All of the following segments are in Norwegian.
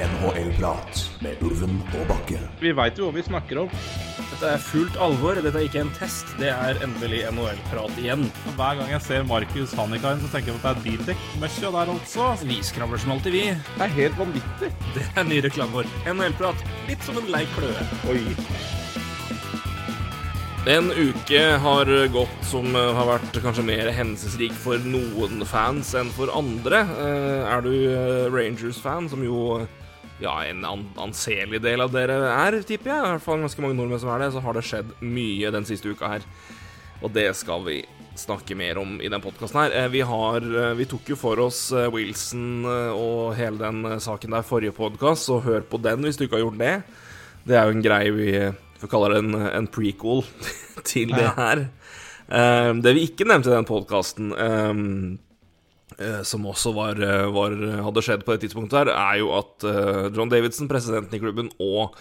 NHL-prat med Ulven og Bakke. Vi veit jo hva vi snakker om. Dette er fullt alvor. Dette er ikke en test. Det er endelig NHL-prat igjen. Hver gang jeg ser Markus Hannikainen, så tenker jeg på at det er bildekk-møkkja der altså. Vi skravler som alltid, vi. Det er helt vanvittig. Det er ny reklame vår. NHL-prat. Litt som en lei kløe. Oi. En uke har gått som eh, har vært kanskje mer hendelsesrik for noen fans enn for andre. Eh, Er du eh, Rangers-fan, som jo ja, en an anselig del av dere er, tipper jeg, i hvert fall ganske mange nordmenn som er det, så har det skjedd mye den siste uka her. Og det skal vi snakke mer om i den podkasten her. Eh, Vi, har, eh, vi tok jo for oss eh, Wilson og hele den saken der forrige podkast, så hør på den hvis du ikke har gjort det. Det er jo en greie vi får kalle det en, en prequel til det her. Det vi ikke nevnte i den podkasten, som også var, eh, var, hadde skjedd på det tidspunktet her, er jo at eh, John Davidson, presidenten i klubben, og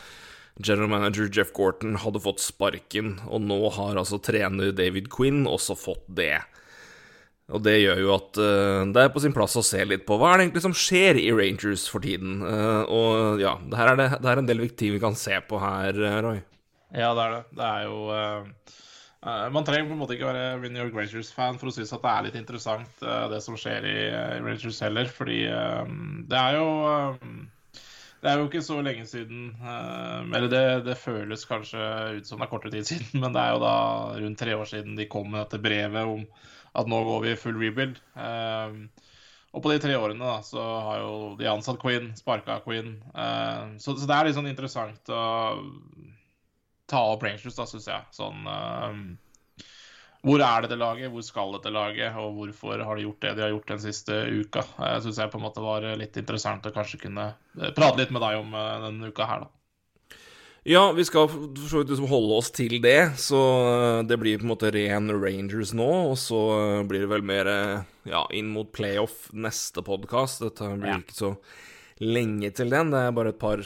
general manager Jeff Gorton hadde fått sparken, og nå har altså trener David Quinn også fått det. Og det gjør jo at eh, det er på sin plass å se litt på hva er det egentlig som skjer i Rangers for tiden. Eh, og ja, det her er, det, det er en del viktige vi kan se på her, eh, Roy. Ja, det er det. Det er jo eh, Man trenger på en måte ikke være Winnie York Rangers-fan for å synes at det er litt interessant, uh, det som skjer i i Rangers heller. Fordi uh, det er jo Det er jo ikke så lenge siden Eller det, det føles kanskje ut som det er kortere tid siden, men det er jo da rundt tre år siden de kom med dette brevet om at nå går vi full rebuild. Og på de tre årene da, så har jo de ansatt Queen, sparka Queen. Så, så det er litt sånn interessant å ta opp Rangers, da, syns jeg. Sånn uh, Hvor er dette laget, hvor skal dette laget, og hvorfor har de gjort det de har gjort den siste uka? Jeg syns jeg på en måte var litt interessant å kanskje kunne eh, prate litt med deg om eh, denne uka her, da. Ja, vi skal for så vidt liksom holde oss til det, så eh, det blir på en måte ren Rangers nå, og så eh, blir det vel mer eh, ja, inn mot playoff neste podkast. Dette blir Ja. ikke så lenge til den, det er bare et par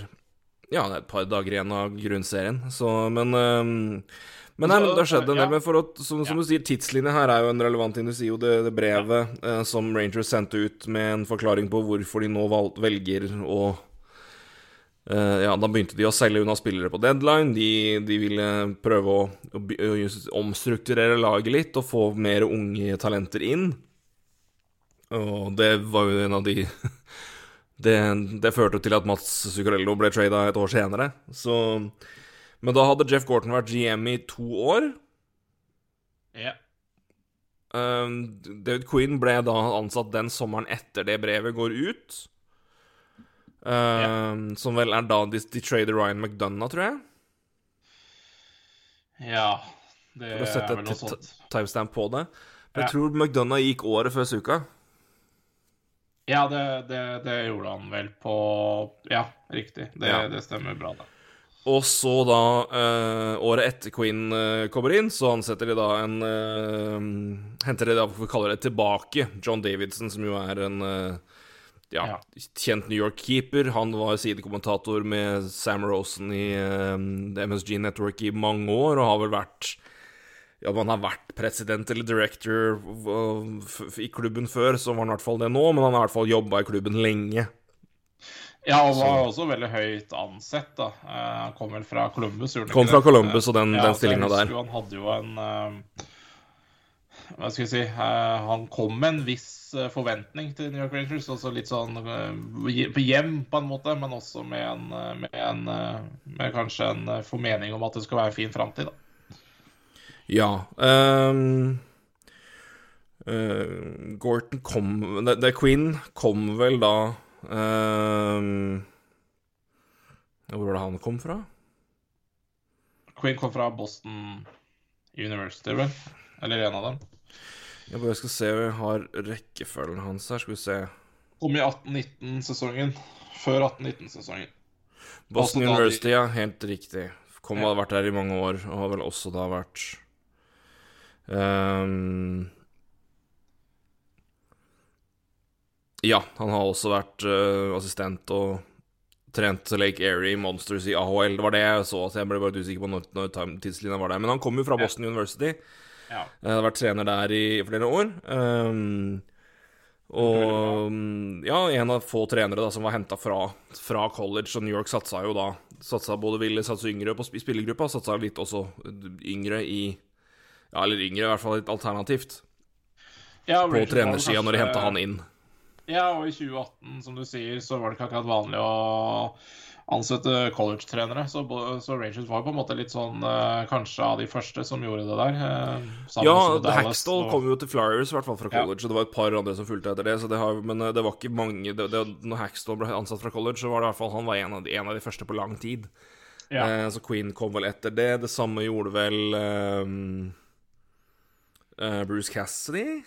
ja, det er et par dager igjen av grunnserien, så Men, um, men nei, men det har skjedd en del. Men for å, som, som du sier, tidslinja her er jo en relevant ting. Du sier jo det, det brevet eh, som Rangers sendte ut med en forklaring på hvorfor de nå valg, velger å Eh, ja, Da begynte de å selge unna spillere på deadline. De, de ville prøve å, å, å omstrukturere laget litt og få mer unge talenter inn. Og det var jo en av de Det, det førte til at Mats Zuccarello ble trada et år senere. Så Men da hadde Jeff Gorton vært GM i to år. Ja. Um, David Quinn ble da ansatt den sommeren etter det brevet går ut. Um, Som vel er da de, de trader Ryan McDonough, tror jeg. ja. Det For å sette et timestamp på det. For Ja. Jeg tror McDonough gikk året før Suka. Ja, det, det, det gjorde han vel på Ja, riktig. Det, Ja. det stemmer bra, da. Og så da, eh, året etter Queen eh, kommer inn, så ansetter de da en eh, Henter de da, for kaller det tilbake, John Davidson, som jo er en eh, ja, Ja. kjent New York-keeper. Han var sidekommentator med Sam Rosen i eh, MSG Network i mange år, og har vel vært om han har vært president eller director i klubben før, så var han i hvert fall det nå, men han har i hvert fall jobba i klubben lenge. Ja, og var også veldig høyt ansett, da. Eh, Han kom vel fra Columbus, gjorde han Kom fra det? Columbus og den, Ja, den stillinga der. Han hadde jo en eh, Hva skal jeg si eh, Han kom med en viss forventning til New York Rangers. Også litt sånn på hjem, på en måte, men også med en, med, en, med kanskje en formening om at det skal være en fin framtid, da. Ja. Um, uh, Gorton kom det, det Quinn kom vel da um, Hvor var det han kom fra? Quinn kom fra Boston University, vel? Eller en av dem. Jeg bare skal se om jeg har rekkefølgen hans her. Skal vi se. Kom i 18-19-sesongen. Før 18-19-sesongen. Boston University, ja. Helt riktig. Kom og Ja. hadde vært der i mange år, og har vel også da vært ehm, Ja, han har også vært uh, assistent og trent Lake Erie Monsters i AHL. Det var det jeg så, så jeg ble bare usikker på når, når tidslinja var der. Men han kom jo fra Ja. Boston University. Ja. Jeg har vært trener der i flere år. Um, Og mm, ja, en av få trenere da som var henta fra, fra college, og New York satsa jo da Satsa både ville satse yngre på spillergruppa, satsa litt også yngre i Ja, eller yngre, i hvert fall litt alternativt Ja, på Rangers trenersida når de henta han inn. Ja, og i 2018, som du sier, så var det ikke akkurat vanlig å ansette college-trenere. Så, så Rangers var på en måte litt sånn eh, kanskje av de første som gjorde det der. eh, Ja, Hackstall kom jo til Flyers, i hvert fall fra Ja. college, og det var et par andre som fulgte etter det, så det har, men eh, det var ikke mange det, det, Når Hackstall ble ansatt fra college, så var det i hvert fall han var en av de, en av de første på lang tid. Ja. Eh, så Queen kom vel etter det. Det samme gjorde vel eh, eh, Bruce Cassidy?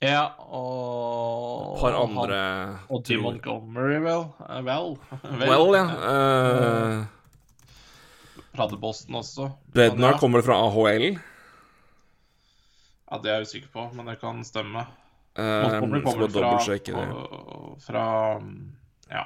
ja, og Et par andre han, Og Tim Montgomery, vel? Eh, Vel, Well, ja. Uh, Prater Boston også. Bednar kommer fra AHL. Ja, det er jeg usikker på, men det kan stemme. Uh, Montgomery kommer fra, fra Ja.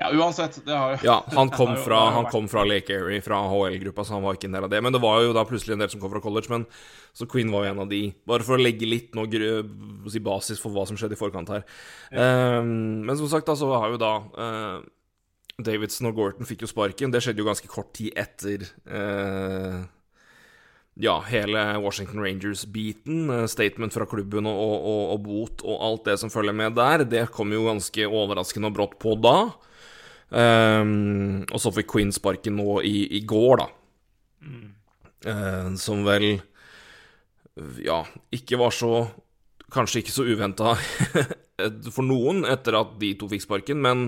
Ja, uansett, det har jo Ja, han kom fra, han kom fra Lake Erie, fra HL-gruppa, så han var ikke en del av det. Men det var jo da plutselig en del som kom fra college, men så Queen var jo en av de. Bare for å legge litt gru- si basis for hva som skjedde i forkant her. Eh, men som sagt, da, så har jo da uh, Davidson og Gorton fikk jo sparken. Det skjedde jo ganske kort tid etter uh, ja, hele Washington Rangers-biten. eh, Statement fra klubben og, og, og bot og alt det som følger med der. Det kom jo ganske overraskende og brått på da. Ehm, og så fikk Queen sparken nå i, i går, da. Eh, som vel Ja, ikke var så Kanskje ikke så uventa for noen etter at de to fikk sparken, men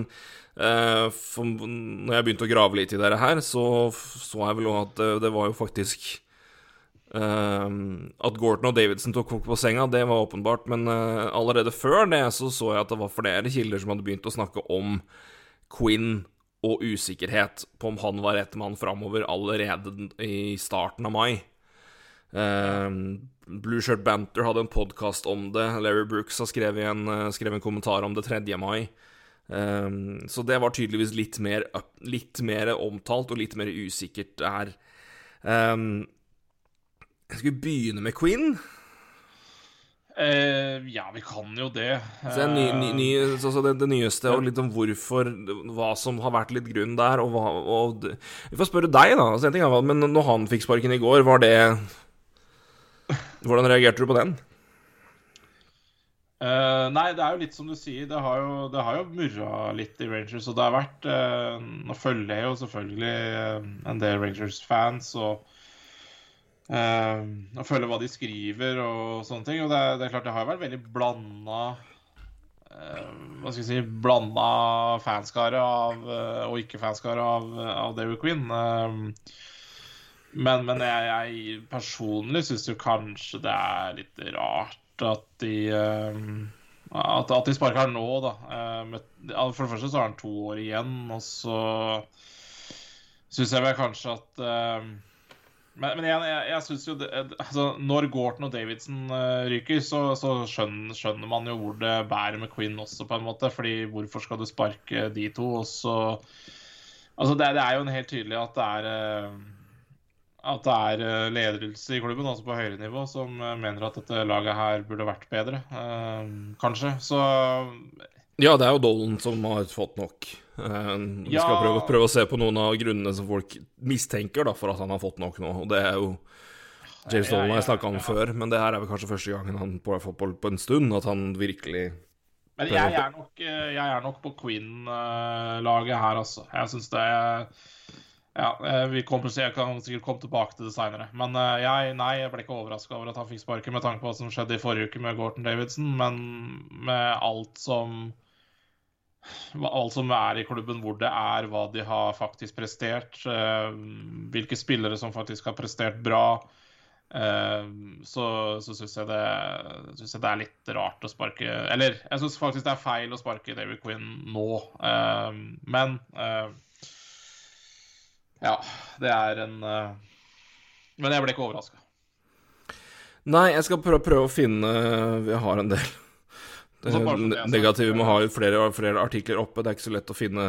uh, for, når jeg begynte å grave litt i dette her, så så jeg vel òg at det, det var jo faktisk uh, at Gorton og Davidson tok folk på senga, det var åpenbart, men eh, allerede før det så så jeg at det var flere kilder som hadde begynt å snakke om Quinn og usikkerhet på om han var rett mann framover allerede i starten av mai. Ehm, Blue Shirt Banter hadde en podkast om det. Larry Brooks har skrevet en, eh, skrevet en kommentar om det 3. mai. Ehm, så det var tydeligvis litt mer, litt mer omtalt og litt mer usikkert her. Ehm, jeg skulle begynne med Queen. Eh, ja, vi kan jo det. Så ny, ny, ny, så, så det, det nyeste, og litt om hvorfor Hva som har vært litt grunn der, og hva og, Vi får spørre deg, da. Altså, en ting er, men når han fikk sparken i går, var det Hvordan reagerte du på den? Uh, nei, det er jo litt som du sier. Det har jo, det har jo murra litt i Rangers. Og det har vært uh, Nå følger jeg jo selvfølgelig eh, en del Rangers-fans og eh, og følge hva de skriver og sånne ting. Og det det er klart, det har vært veldig blanda eh, Hva skal jeg si Blanda fanskare av, eh, og ikke-fanskare av, av Derry Queen. Eh, men, men jeg, jeg personlig syns jo kanskje det er litt rart at de eh, at, at de sparker her nå, da. Eh, for det første så har han to år igjen, og så syns jeg vel kanskje at eh, Men, men jeg, jeg, jeg syns jo det, altså, Når Gorton og Davidson eh, ryker, så, så skjønner, skjønner man jo hvor det bærer med Quinn også, på en måte. Fordi hvorfor skal du sparke de to? Og så Altså, det, det er jo en helt tydelig at det er eh, at det er eh, ledelse i klubben, altså på høyere nivå, som eh, mener at dette laget her burde vært bedre. eh, kanskje. Så Ja, det er jo Dolan som har fått nok. Eh, vi skal Ja. prøve, prøve å se på noen av grunnene som folk mistenker da, for at han har fått nok nå. Og det er jo James Dolan har jeg snakka om før, men det her er vel kanskje første gangen han på, på, på en stund at han virkelig Men jeg er nok, eh, jeg er nok på Queen-laget her, altså. Jeg syns det er Ja, eh, vi kommer, jeg kan sikkert komme tilbake til det seinere. Men jeg, nei, jeg ble ikke overraska over at han fikk sparken med tanke på hva som skjedde i forrige uke med Gorton Davidson, men med alt som Alt som er i klubben, hvor det er, hva de har faktisk prestert, eh, hvilke spillere som faktisk har prestert bra, eh, så, så syns jeg, synes jeg det er litt rart å sparke Eller jeg syns faktisk det er feil å sparke David Quinn nå, eh, men Ja, det er en Men jeg ble ikke overraska. Nei, jeg skal prøve, prøve å finne Vi har en del det Så bare for det, altså. negative med å ha ut flere, flere artikler oppe. Det er ikke så lett å finne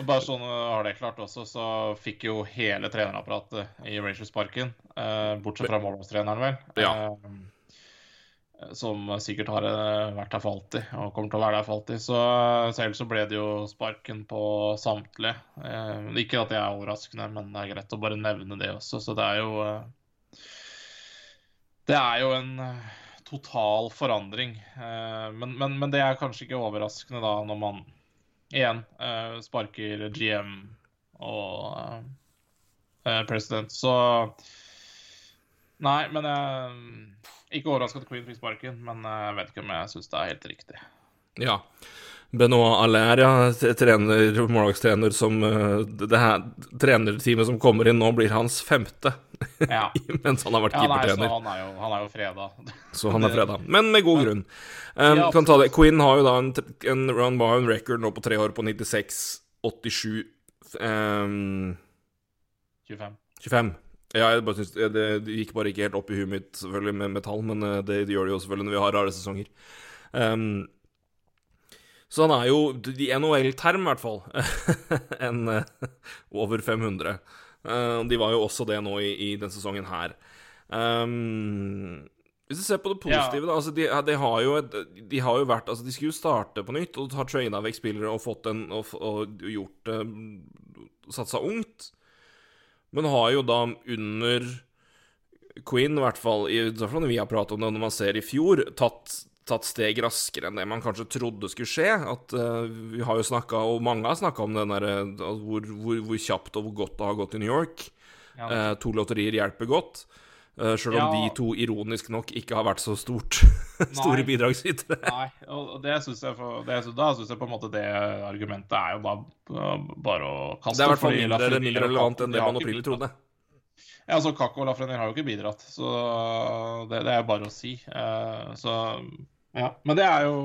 Bare sånn har det klart også, så fikk jo hele trenerapparatet i Rangers sparken. Eh, bortsett fra målmannstreneren, vel. Ja. Eh, som sikkert har eh, vært der for alltid, og kommer til å være der for alltid. Så selv så ble det jo sparken på samtlige. Eh, ikke at det er overraskende, men det er greit å bare nevne det også. Så det er jo eh, Det er jo en eh, total forandring. Eh, men, men, men, det er kanskje ikke overraskende da, når man igjen eh, sparker GM og president. Så Nei, men jeg ikke overraska at Queen fikk sparken, men jeg vet ikke om jeg syns det er helt riktig. Ja. Benoit Allaire, ja, trener, målagstrener som uh, Det her trenerteamet som kommer inn nå, blir hans femte. Ja. Mens han har vært ja, keepertrener. Så han er jo, han er jo freda. så han er freda. Men med god grunn. Um, kan ta det. Quinn har jo da en, en run by record nå på tre år på 96, 87 um, 25. 25. Ja, jeg bare synes, det, det, gikk bare ikke helt opp i huet mitt selvfølgelig med metall, men eh, det, det, gjør det jo selvfølgelig når vi har rare sesonger. Um, så han er jo, i NHL-term i hvert fall, en uh, over 500. Uh, de var jo også det nå i, i denne sesongen her. Um, hvis du ser på det positive, ja. da altså de, de, har jo et, de har jo vært Altså, de skulle jo starte på nytt og har traina vekk spillere og fått en og, og gjort uh, Satsa ungt. Men har jo da under Queen, i hvert fall, i hvert fall når vi har pratet om det når man ser i fjor, tatt, tatt steg raskere enn det man kanskje trodde skulle skje. At uh, Vi har jo snakka, og mange har snakka om den der, uh, hvor, hvor, hvor, kjapt og hvor godt det har gått i New York. Ja. Uh, to lotterier hjelper godt. Uh, Sjøl om ja. de to ironisk nok ikke har vært så stort store bidragsytere. Nei, og det synes jeg, for, det, da syns jeg på en måte det argumentet er jo bare, bare å kaste. Det er i hvert fall mindre, mindre relevant enn det man opprinnelig trodde. Ja, altså Kakko og Lafrenier har jo ikke bidratt, så det, det er bare å si. Uh, så ja. Men det er jo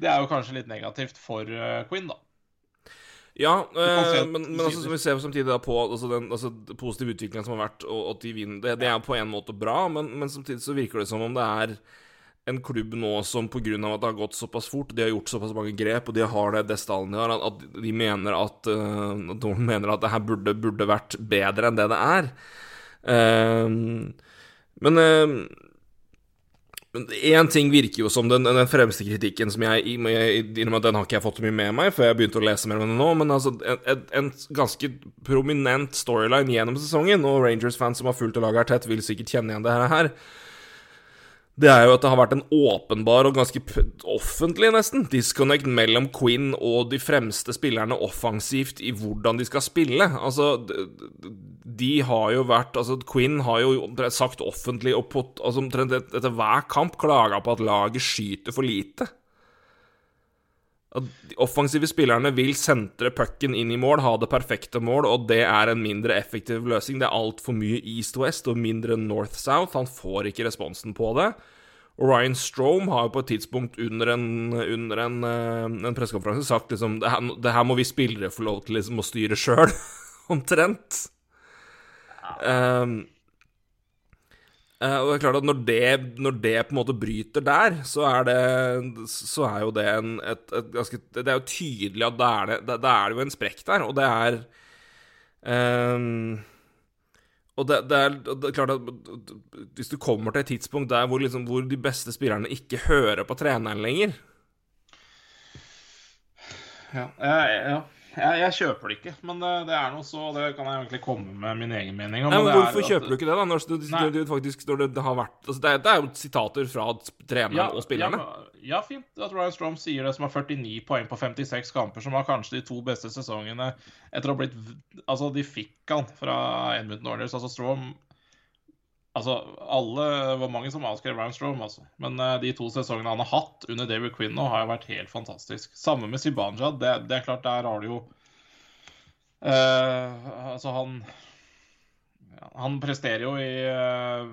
Det er jo kanskje litt negativt for Queen, Quinn, da. Ja, eh, men, men altså, som vi ser samtidig da på altså, den altså, positive utviklingen som har vært, og at de vinner, det, det er på en måte bra, men, men, samtidig så virker det som om det er en klubb nå som pga. at det har gått såpass fort, de har gjort såpass mange grep, og de har det det stallen de har, at de mener at uh, de mener at det her burde, burde vært bedre enn det det er. Uh, men uh, Én ting virker jo som den, den, fremste kritikken som jeg at Den har ikke jeg fått så mye med meg før jeg begynte å lese mer om den nå, men altså en, en ganske prominent storyline gjennom sesongen, og Rangers-fans som har fulgt laget her tett, vil sikkert kjenne igjen det her det er jo at det har vært en åpenbar og ganske offentlig, nesten, disconnect mellom Quinn og de fremste spillerne offensivt i hvordan de skal spille. Altså, de har jo vært Altså, Quinn har jo sagt offentlig og på, altså, etter hver kamp klaga på at laget skyter for lite. De offensive spillerne vil sentre pucken inn i mål, ha det perfekte mål, og det er en mindre effektiv løsning. Det er altfor mye east-west og mindre north-south. Han får ikke responsen på det. Og Ryan Strome har jo på et tidspunkt under en, under en, eh, en pressekonferanse sagt liksom det her, det her, må vi spillere få lov til liksom å styre sjøl, omtrent. Um, og det er klart at når det, når det, på en måte bryter der, så er det, så er jo det en et, et ganske Det er jo tydelig at da er det, det er jo en sprekk der, og det er um, Og det, det, er, det, er, klart at hvis du kommer til et tidspunkt der hvor, liksom, hvor de beste spillerne ikke hører på treneren lenger Ja, Ja. ja. Jeg, jeg, kjøper det ikke, men det, det, er noe så Det kan jeg egentlig komme med min egen mening om. Nei, men Hvorfor kjøper at, du ikke det, da? Når du, du, du faktisk, når det, har vært altså det, er, det, er, jo sitater fra treneren ja, og spillerne. Ja, ja, fint at Ryan Strom sier det, som har 49 poeng på 56 kamper, som var kanskje de to beste sesongene etter å ha blitt Altså, de fikk han fra Edmundton Orders. Altså, Strom Altså, alle var mange som avskrev Ryan altså. Men uh, de to sesongene han har hatt under David Quinn nå, har jo vært helt fantastisk. Samme med Sibanja. Det, det, er klart, der har du jo uh, Altså, han Han presterer jo i uh,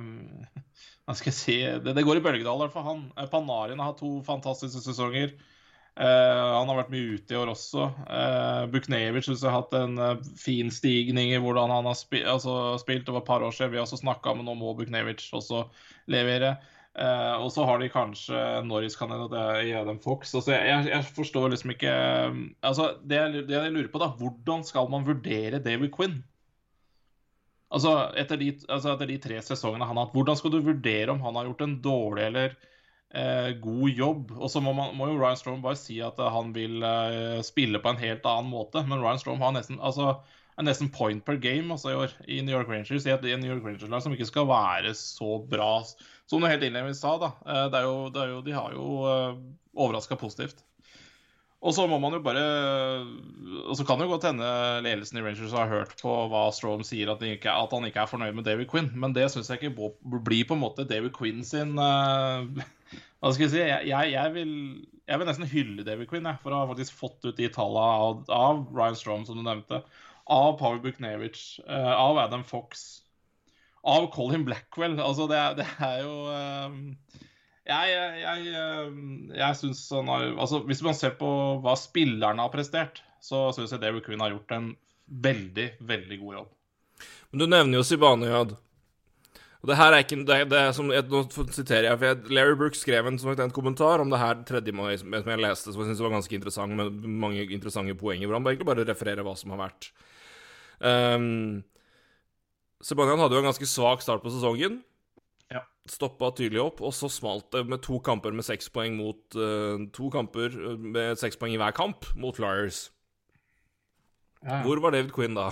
Hva skal jeg si Det, det går i bølgedaler for han. Panarin har hatt to fantastiske sesonger. Uh, han har vært mye ute i år også. Uh, Buknevic syns jeg har hatt en uh, fin stigning i hvordan han har spi altså, spilt. Det var et par år siden vi også snakka med nå må Buknevic også levere. Uh, og så har de kanskje Norris-kandidat i Adam Fox. Altså, jeg, jeg, forstår liksom ikke altså, det, jeg, det jeg lurer på, da, Hvordan skal man vurdere David Quinn? Altså etter, de, altså, etter de tre sesongene han har hatt, hvordan skal du vurdere om han har gjort en dårlig eller eh, god jobb? Og så må, må, jo Ryan Strom bare si at uh, han vil uh, spille på en helt annen måte. Men Ryan Strom har nesten, altså, er nesten point per game altså, i år i New York Rangers. I et New York Rangers-lag som ikke skal være så bra som du helt innledningsvis sa. da. Det er jo, det er jo, de har jo overraska positivt. Og så må man jo bare Og så kan det jo godt hende ledelsen i Rangers har hørt på hva Strom sier, at, ikke, at han ikke er fornøyd med David Quinn. Men det syns jeg ikke blir på en måte David Quinn sin uh, Hva skal jeg si? Jeg, jeg, vil, jeg, vil, nesten hylle David Quinn jeg, for å ha faktisk fått ut de tallene av, av, Ryan Strom, som du nevnte. Av Power Buknevich, uh, av Adam Fox, av Colin Blackwell. Altså, det, det er jo uh, jeg, jeg, jeg syns han har Altså, hvis man ser på hva spillerne har prestert, så syns jeg David Quinn har gjort en veldig, veldig god jobb. Men du nevner jo Zibanejad. Og det her er ikke det, det er som, Nå siterer jeg, for jeg, Larry Brooks skrev en, en, kommentar om det her tredje mai som jeg leste, som jeg syntes var ganske interessant, med mange interessante poenger. Hvor han egentlig bare refererer hva som har vært. Um, Sebastian hadde jo en ganske svak start på sesongen stoppa tydelig opp, og så smalt det med to kamper med seks poeng mot uh, To kamper eh, med seks poeng i hver kamp mot Flyers. Ja. Hvor var David Quinn da?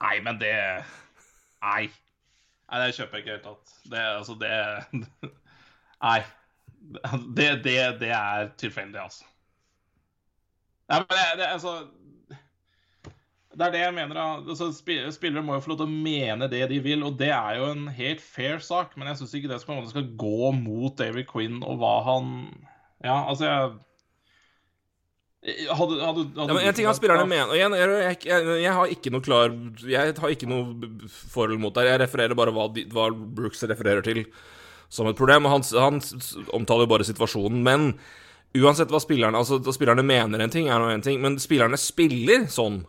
Nei, men det Nei. Nei, det kjøper jeg ikke helt tatt. Det, altså, det Nei. Det, det, det er tilfeldig, altså. Nei, men det, det, altså det er det jeg mener. Altså, spillere må jo få lov til å mene det de vil, og det er jo en helt fair sak. Men jeg syns ikke det skal gå mot David Quinn og hva han Ja, altså jeg hadde, hadde, hadde ja, En ting er spillerne mener jeg, jeg, jeg, jeg, har ikke noe klar Jeg har ikke noe forhold mot det. Jeg refererer bare hva, hva Brooks refererer til som et problem. Han, han omtaler bare situasjonen. Men uansett hva spillerne Altså, spillerne mener en ting, er nå en ting, men spillerne spiller sånn.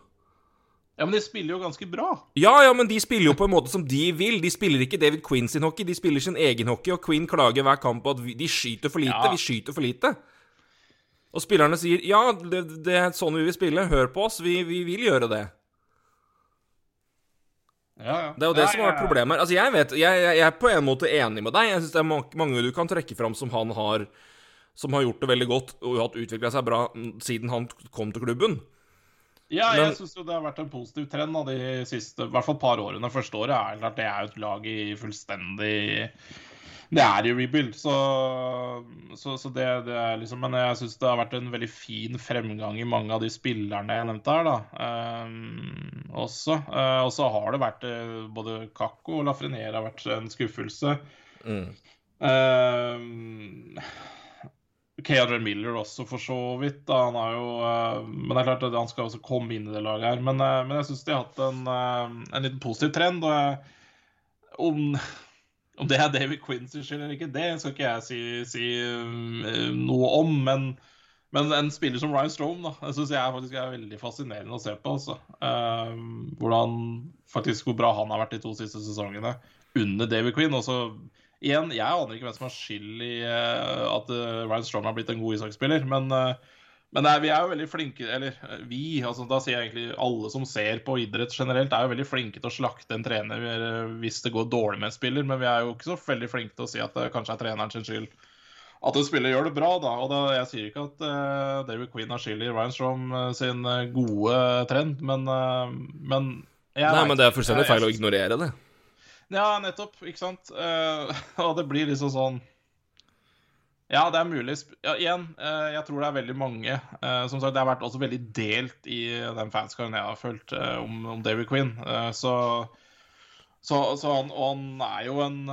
Ja, Men de spiller jo ganske bra. Ja, ja, men de spiller jo på en måte som de vil. De spiller ikke David Quinn sin hockey, de spiller sin egen hockey, og Quinn klager hver kamp på at de skyter for lite. Ja. Vi skyter for lite. Og spillerne sier ja, det, det, er sånn vi vil spille. Hør på oss, vi, vi vil gjøre det. Ja, ja. Det er jo det ja, som vært problemet her. Altså, jeg vet, jeg, jeg, er på en måte enig med deg. Jeg syns det er mange du kan trekke fram som han har Som har gjort det veldig godt og hatt utvikla seg bra siden han kom til klubben. Ja, jeg Men... syns det har vært en positiv trend da, de siste i hvert fall par årene. Første året er klart det er jo et lag i fullstendig det er i rebuild, så, så, så det, det, er liksom Men jeg syns det har vært en veldig fin fremgang i mange av de spillerne jeg nevnte her, da. Um, også. Uh, og så har det vært uh, Både Kakko og Lafreniere har vært en skuffelse. Mm. Uh, Keadre Miller også, for så vidt. Da. Han har jo, uh, men det er klart at han skal også komme inn i det laget her. Men, uh, men jeg syns de har hatt en, uh, en liten positiv trend. Og om, om, det er David Quinns skyld eller ikke, det skal ikke jeg si, si noe om. Men, men, en spiller som Ryan Strome da, syns jeg faktisk er veldig fascinerende å se på. Altså. hvordan faktisk hvor bra han har vært de to siste sesongene under David Quinn. Og så Igjen, jeg aner ikke hvem som har skyld i uh, at uh, Ryan Strong har blitt en god ishockeyspiller, men, uh, men er, vi er jo veldig flinke Eller vi, altså da sier jeg egentlig alle som ser på idrett generelt, er jo veldig flinke til å slakte en trener hvis det går dårlig med en spiller, men vi er jo ikke så veldig flinke til å si at det kanskje er treneren sin skyld at en spiller gjør det bra, da. Og da, jeg sier ikke at uh, David Queen har skyld i Ryan Strom uh, sin uh, gode trend, men, men Nei, men det er fullstendig feil å ignorere det. Ja, nettopp. Ikke sant. Uh, og det blir liksom sånn Ja, det er mulig. Ja, igjen, uh, jeg tror det er veldig mange. Uh, som sagt, det har vært også veldig delt i den fanskaren jeg har følt om, om, David Quinn. så, så, så han, og han er jo en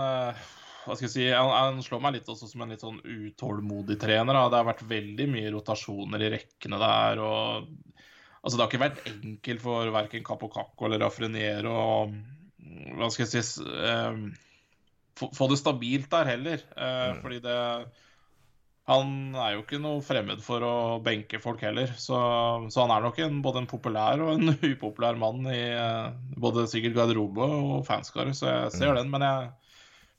hva skal jeg si, han, han, slår meg litt også som en litt sånn utålmodig trener. Da. Det har vært veldig mye rotasjoner i rekkene der. og altså Det har ikke vært enkelt for verken Capocacco eller Raffreniere å hva skal jeg si uh, få, få, det stabilt der heller. Uh, mm. Fordi det Han er jo ikke noe fremmed for å benke folk heller. Så, så han er nok en, både en populær og en upopulær mann i uh, både sikkert garderobe og fanskare, så jeg ser mm. den. Men jeg,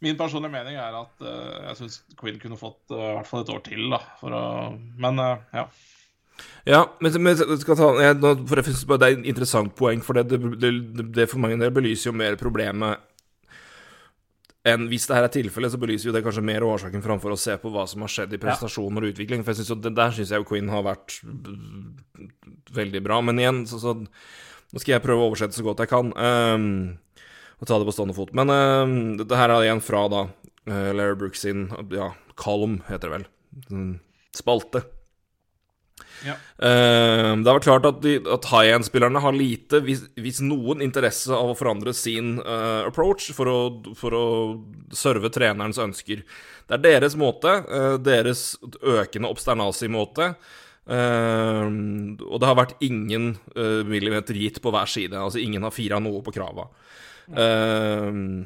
min personlige mening er at uh, jeg syns Quinn kunne fått i hvert fall et år til. da, å, Men ja. Ja, men, men skal ta, jeg, nå, for jeg synes Det er et interessant poeng, for det, det, det, det for mange del belyser jo mer problemet enn hvis det her er tilfellet, så belyser jo det kanskje mer årsaken framfor å se på hva som har skjedd i prestasjoner og utvikling. For jeg synes jo, det der syns jeg jo Queen har vært veldig bra. Men igjen, så, så Nå skal jeg prøve å oversette så godt jeg kan. Um, og ta det på stående fot. Men um, dette her er igjen fra da uh, Larry Brooks sin ja, column, heter det vel. Spalte. Ja. Uh, det har vært klart at, de, at high end-spillerne har lite, hvis, hvis, noen, interesse av å forandre sin uh, approach for å, for å serve trenerens ønsker. Det er deres måte, uh, deres økende obsternasi-måte. og det har vært ingen millimeter gitt på hver side. Altså ingen har fira noe på krava. Uh,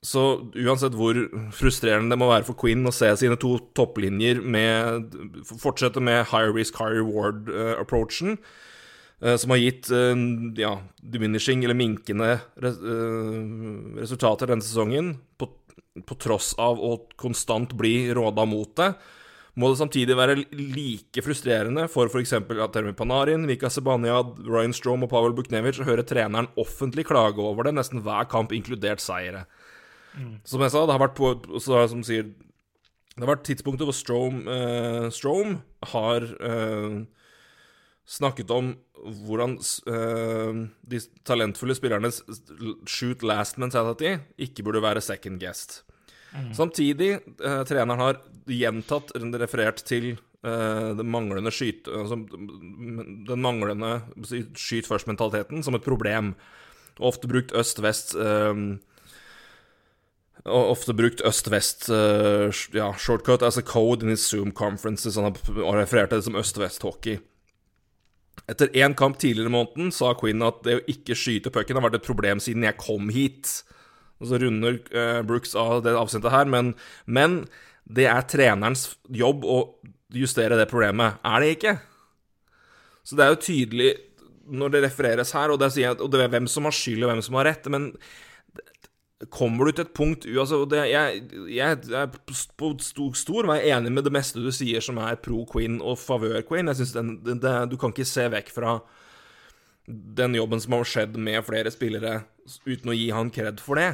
så uansett hvor frustrerende det må være for Quinn å se sine to topplinjer med Fortsette med high risk, high reward-approachen, uh, uh, som har gitt uh, ja, diminishing eller minkende res resultater denne sesongen, på, på, tross av å konstant bli råda mot det, må det samtidig være like frustrerende for f.eks. Termin Panarin, Vika Sebaniad, Ryan Strom og Pavel Buknevic å høre treneren offentlig klage over det nesten hver kamp, inkludert seire. Mm. Som jeg sa, det har vært på så, som sier, Det har vært tidspunkter hvor Strom, uh, Strom har uh, snakket om hvordan uh, de talentfulle spillernes shoot last mentality ikke burde være second guest. Mm. Samtidig, treneren har gjentatt referert til den manglende skyt... Altså, den manglende skyt først-mentaliteten som et problem. Ofte brukt øst-vest uh, og ofte brukt øst-vest uh, ja, as a code in his Zoom conferences. Han har referert til det som øst-vest-hockey. Etter én kamp tidligere i måneden sa Quinn at det å ikke skyte pucken har vært et problem siden jeg kom hit. Og så runder uh, Brooks av det avsnittet her, men, men det er trenerens jobb å justere det problemet. Er det ikke? Så det er jo tydelig når det refereres her, og det, og det er hvem som har skyld og hvem som har rett, men kommer du til et punkt altså det, jeg, jeg, jeg er på stor, stor vei enig med det meste du sier som er pro Queen og favør Queen. Jeg synes Du kan ikke se vekk fra den jobben som har skjedd med flere spillere, uten å gi han kred for det.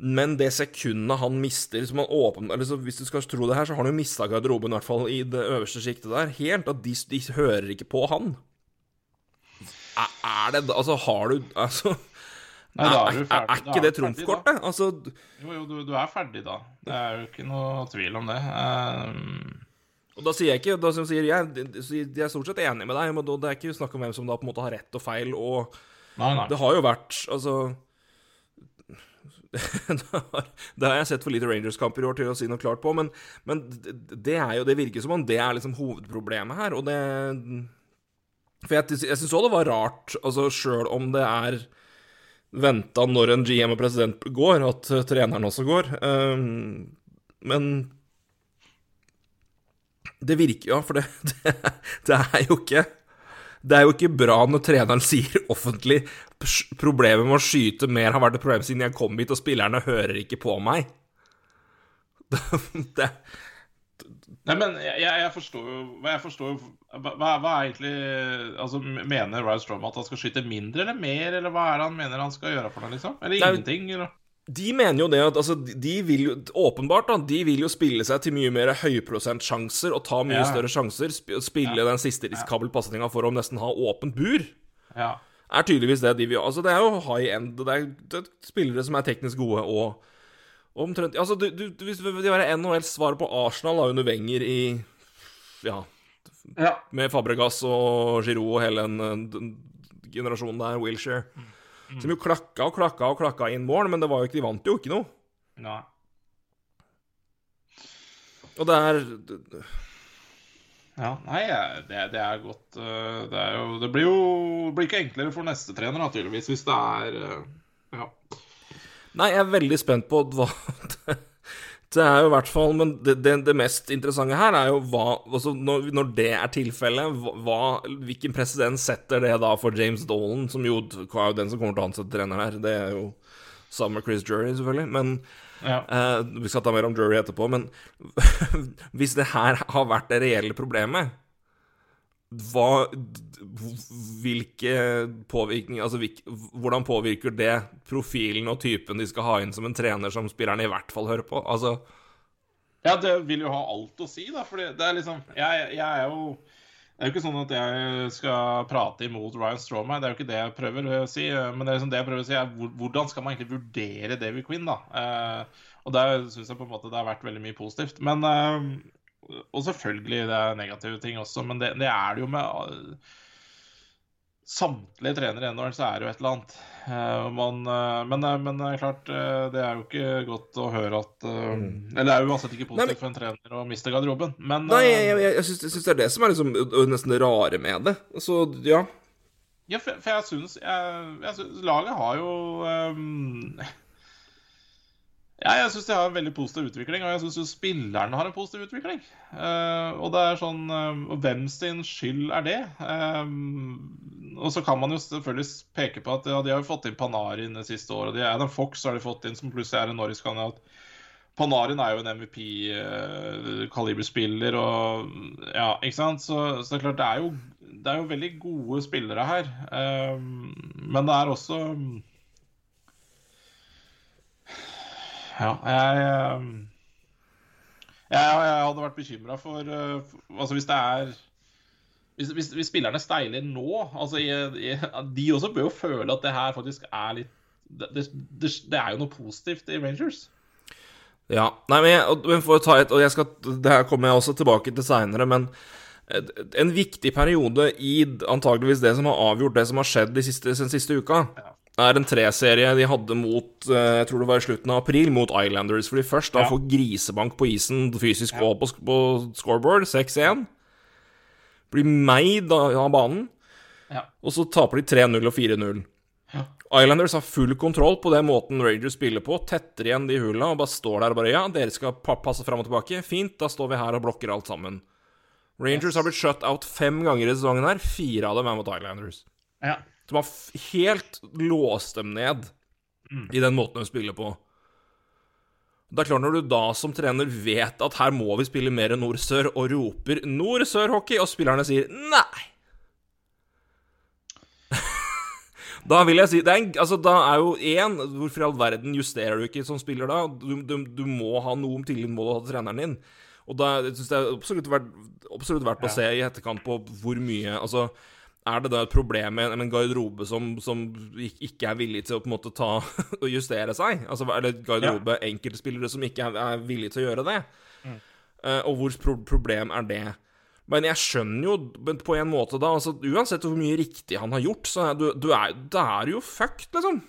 Men det sekundet han mister han åpen, eller Hvis du skal tro det her, så har han jo mista garderoben, i hvert fall i det øverste sjiktet der. Helt. At de, de hører ikke på han. Er, er det Altså, har du Altså Nei, da er, du ferdig. er, er ikke det trumfkortet? Altså Jo, jo, du, du, er ferdig da. Det er jo ikke noe tvil om det. Um... Og da sier jeg ikke da sier jeg, jeg er stort sett enig med deg, men det er ikke snakk om hvem som da på en måte har rett og feil, og nei, nei. det har jo vært Altså det har jeg sett for lite Rangers-kamper i år til å si noe klart på, men, men det er jo Det virker som om det er liksom hovedproblemet her, og det For jeg, jeg syns òg det var rart, altså sjøl om det er venta når en GM og president går, at uh, treneren også går. Um, men det virker Ja, for det, det, det, er jo ikke Det er jo ikke bra når treneren sier offentlig problemet med å skyte mer har vært et problem siden jeg kom hit, og spillerne hører ikke på meg. Det, Nei, men jeg, jeg, forstår jo jeg forstår hva, hva, er egentlig Altså, Mener Ryan Strom at han skal skyte mindre eller mer, eller hva er det han mener han skal gjøre for noe, liksom? Eller Nei, ingenting? Eller? De mener jo det at altså, de vil jo Åpenbart, da. De vil jo spille seg til mye mer høyprosentsjanser og ta mye ja. større sjanser. Spille ja. den siste risikabelpasninga for å nesten ha åpent bur. Ja. Er tydeligvis det de vil Altså, det er jo high end. Det er, det er spillere som er teknisk gode og Omtrent Altså, du, du, hvis det være NHLs svar på Arsenal da, under Wenger i Ja. ja. Med Fabregas og Giroud og hele den, den generasjonen der, Wilshere. Mm. Som jo klakka og klakka og klakka inn mål, men det var jo ikke, de vant jo ikke noe. Nei. Og det er Ja, nei, det, det er godt øh, Det er jo Det blir jo blir ikke enklere for neste trener, naturligvis, hvis det er øh, Ja. Nei, jeg er veldig spent på hva Det er jo i hvert fall Men det, det, det, mest interessante her er jo hva altså når, når, det er tilfellet, hva, hvilken presedens setter det da for James Dolan, som jo er jo den som kommer til å ansette treneren her. Det er jo med Chris Jury, selvfølgelig. Men ja. eh, Vi skal ta mer om Jury etterpå. Men hvis det her har vært det reelle problemet, hva Hvilke påvirkninger Altså hvil, hvordan påvirker det profilen og typen de skal ha inn som en trener som spillerne i hvert fall hører på? Altså Ja, det vil jo ha alt å si, da. For det er liksom jeg, jeg er jo det er jo ikke sånn at jeg skal prate imot Ryan Strawman, det er jo ikke det jeg prøver å si. Men det, liksom det jeg prøver å si er hvordan skal man egentlig vurdere David Quinn, da? Eh, og der syns jeg på en måte det har vært veldig mye positivt. Men eh, Og selvfølgelig det er negative ting også, men det, det er det jo med samtlige trenere i NHL, så er det jo et eller annet. Uh, man, uh, men, uh, men klart, det er jo ikke godt å høre at mm. Eller det er jo uansett ikke positivt for en trener å miste garderoben, men Nei, jeg, jeg, jeg, jeg syns det er det som er liksom nesten det rare med det. Så ja. Ja, for, for jeg syns Laget har jo um, ja, jeg syns de har en veldig positiv utvikling, og jeg syns spillerne har en positiv utvikling. Uh, og det er sånn uh, Hvem sin skyld er det? Uh, og så kan man jo selvfølgelig peke på at ja, de har jo fått inn Panarin det siste året. De, Adam Fox har de fått inn, som plutselig er en Norris-kandidat. Panarin er jo en MVP-kaliberspiller, og ja, ikke sant? Så, så, det er klart, det er, jo, det er jo veldig gode spillere her. men det er også Ja, jeg, jeg, jeg hadde vært bekymra for, for Altså, hvis det er hvis, hvis, hvis, spillerne steiler nå altså, jeg, De også bør jo føle at det her faktisk er litt Det, det, det er jo noe positivt i Rangers. Ja. Nei, men, jeg, men for å ta et Og jeg skal, det her kommer jeg også tilbake til seinere, men en viktig periode i antageligvis det som har avgjort det som har skjedd de siste, den siste uka, ja. Er en treserie de hadde mot eh, Jeg tror det var i slutten av april, mot Islanders. Fordi først da ja. får grisebank på isen fysisk ja. og på, på scoreboard, 6-1 blir meid av banen. Ja. Og så taper de 3-0 og 4-0. Ja. Islanders har full kontroll på den måten Rangers spiller på. Tetter igjen de hulla og bare står der og bare Ja, dere skal passe fram og tilbake. Fint, da står vi her og blokker alt sammen. Rangers yes. har blitt shut out fem ganger i sesongen her. Fire av dem er mot Islanders. Ja. Som har helt låst dem ned mm. i den måten de spiller på. Det er klart Når du da som trener vet at her må vi spille mer nord-sør, og roper nord-sør-hockey, og spillerne sier nei Da vil jeg si er en, altså, Da er jo én Hvorfor i all verden justerer du ikke som spiller da? Du, du, du må ha noe om tillit må du ha til treneren din. Og da syns jeg det er absolutt verdt, absolutt verdt å se i etterkant på hvor mye Altså er det da et problem med en garderobe som, som, ikke er villig til å på en måte ta og justere seg? Altså Er det garderobe ja. enkeltspillere som ikke er, er villige til å gjøre det? Mm. Uh, og hvor pro problem er det? Men jeg skjønner jo på en måte, da altså, Uansett hvor mye riktig han har gjort, så er du, du er, det er jo fucked, liksom.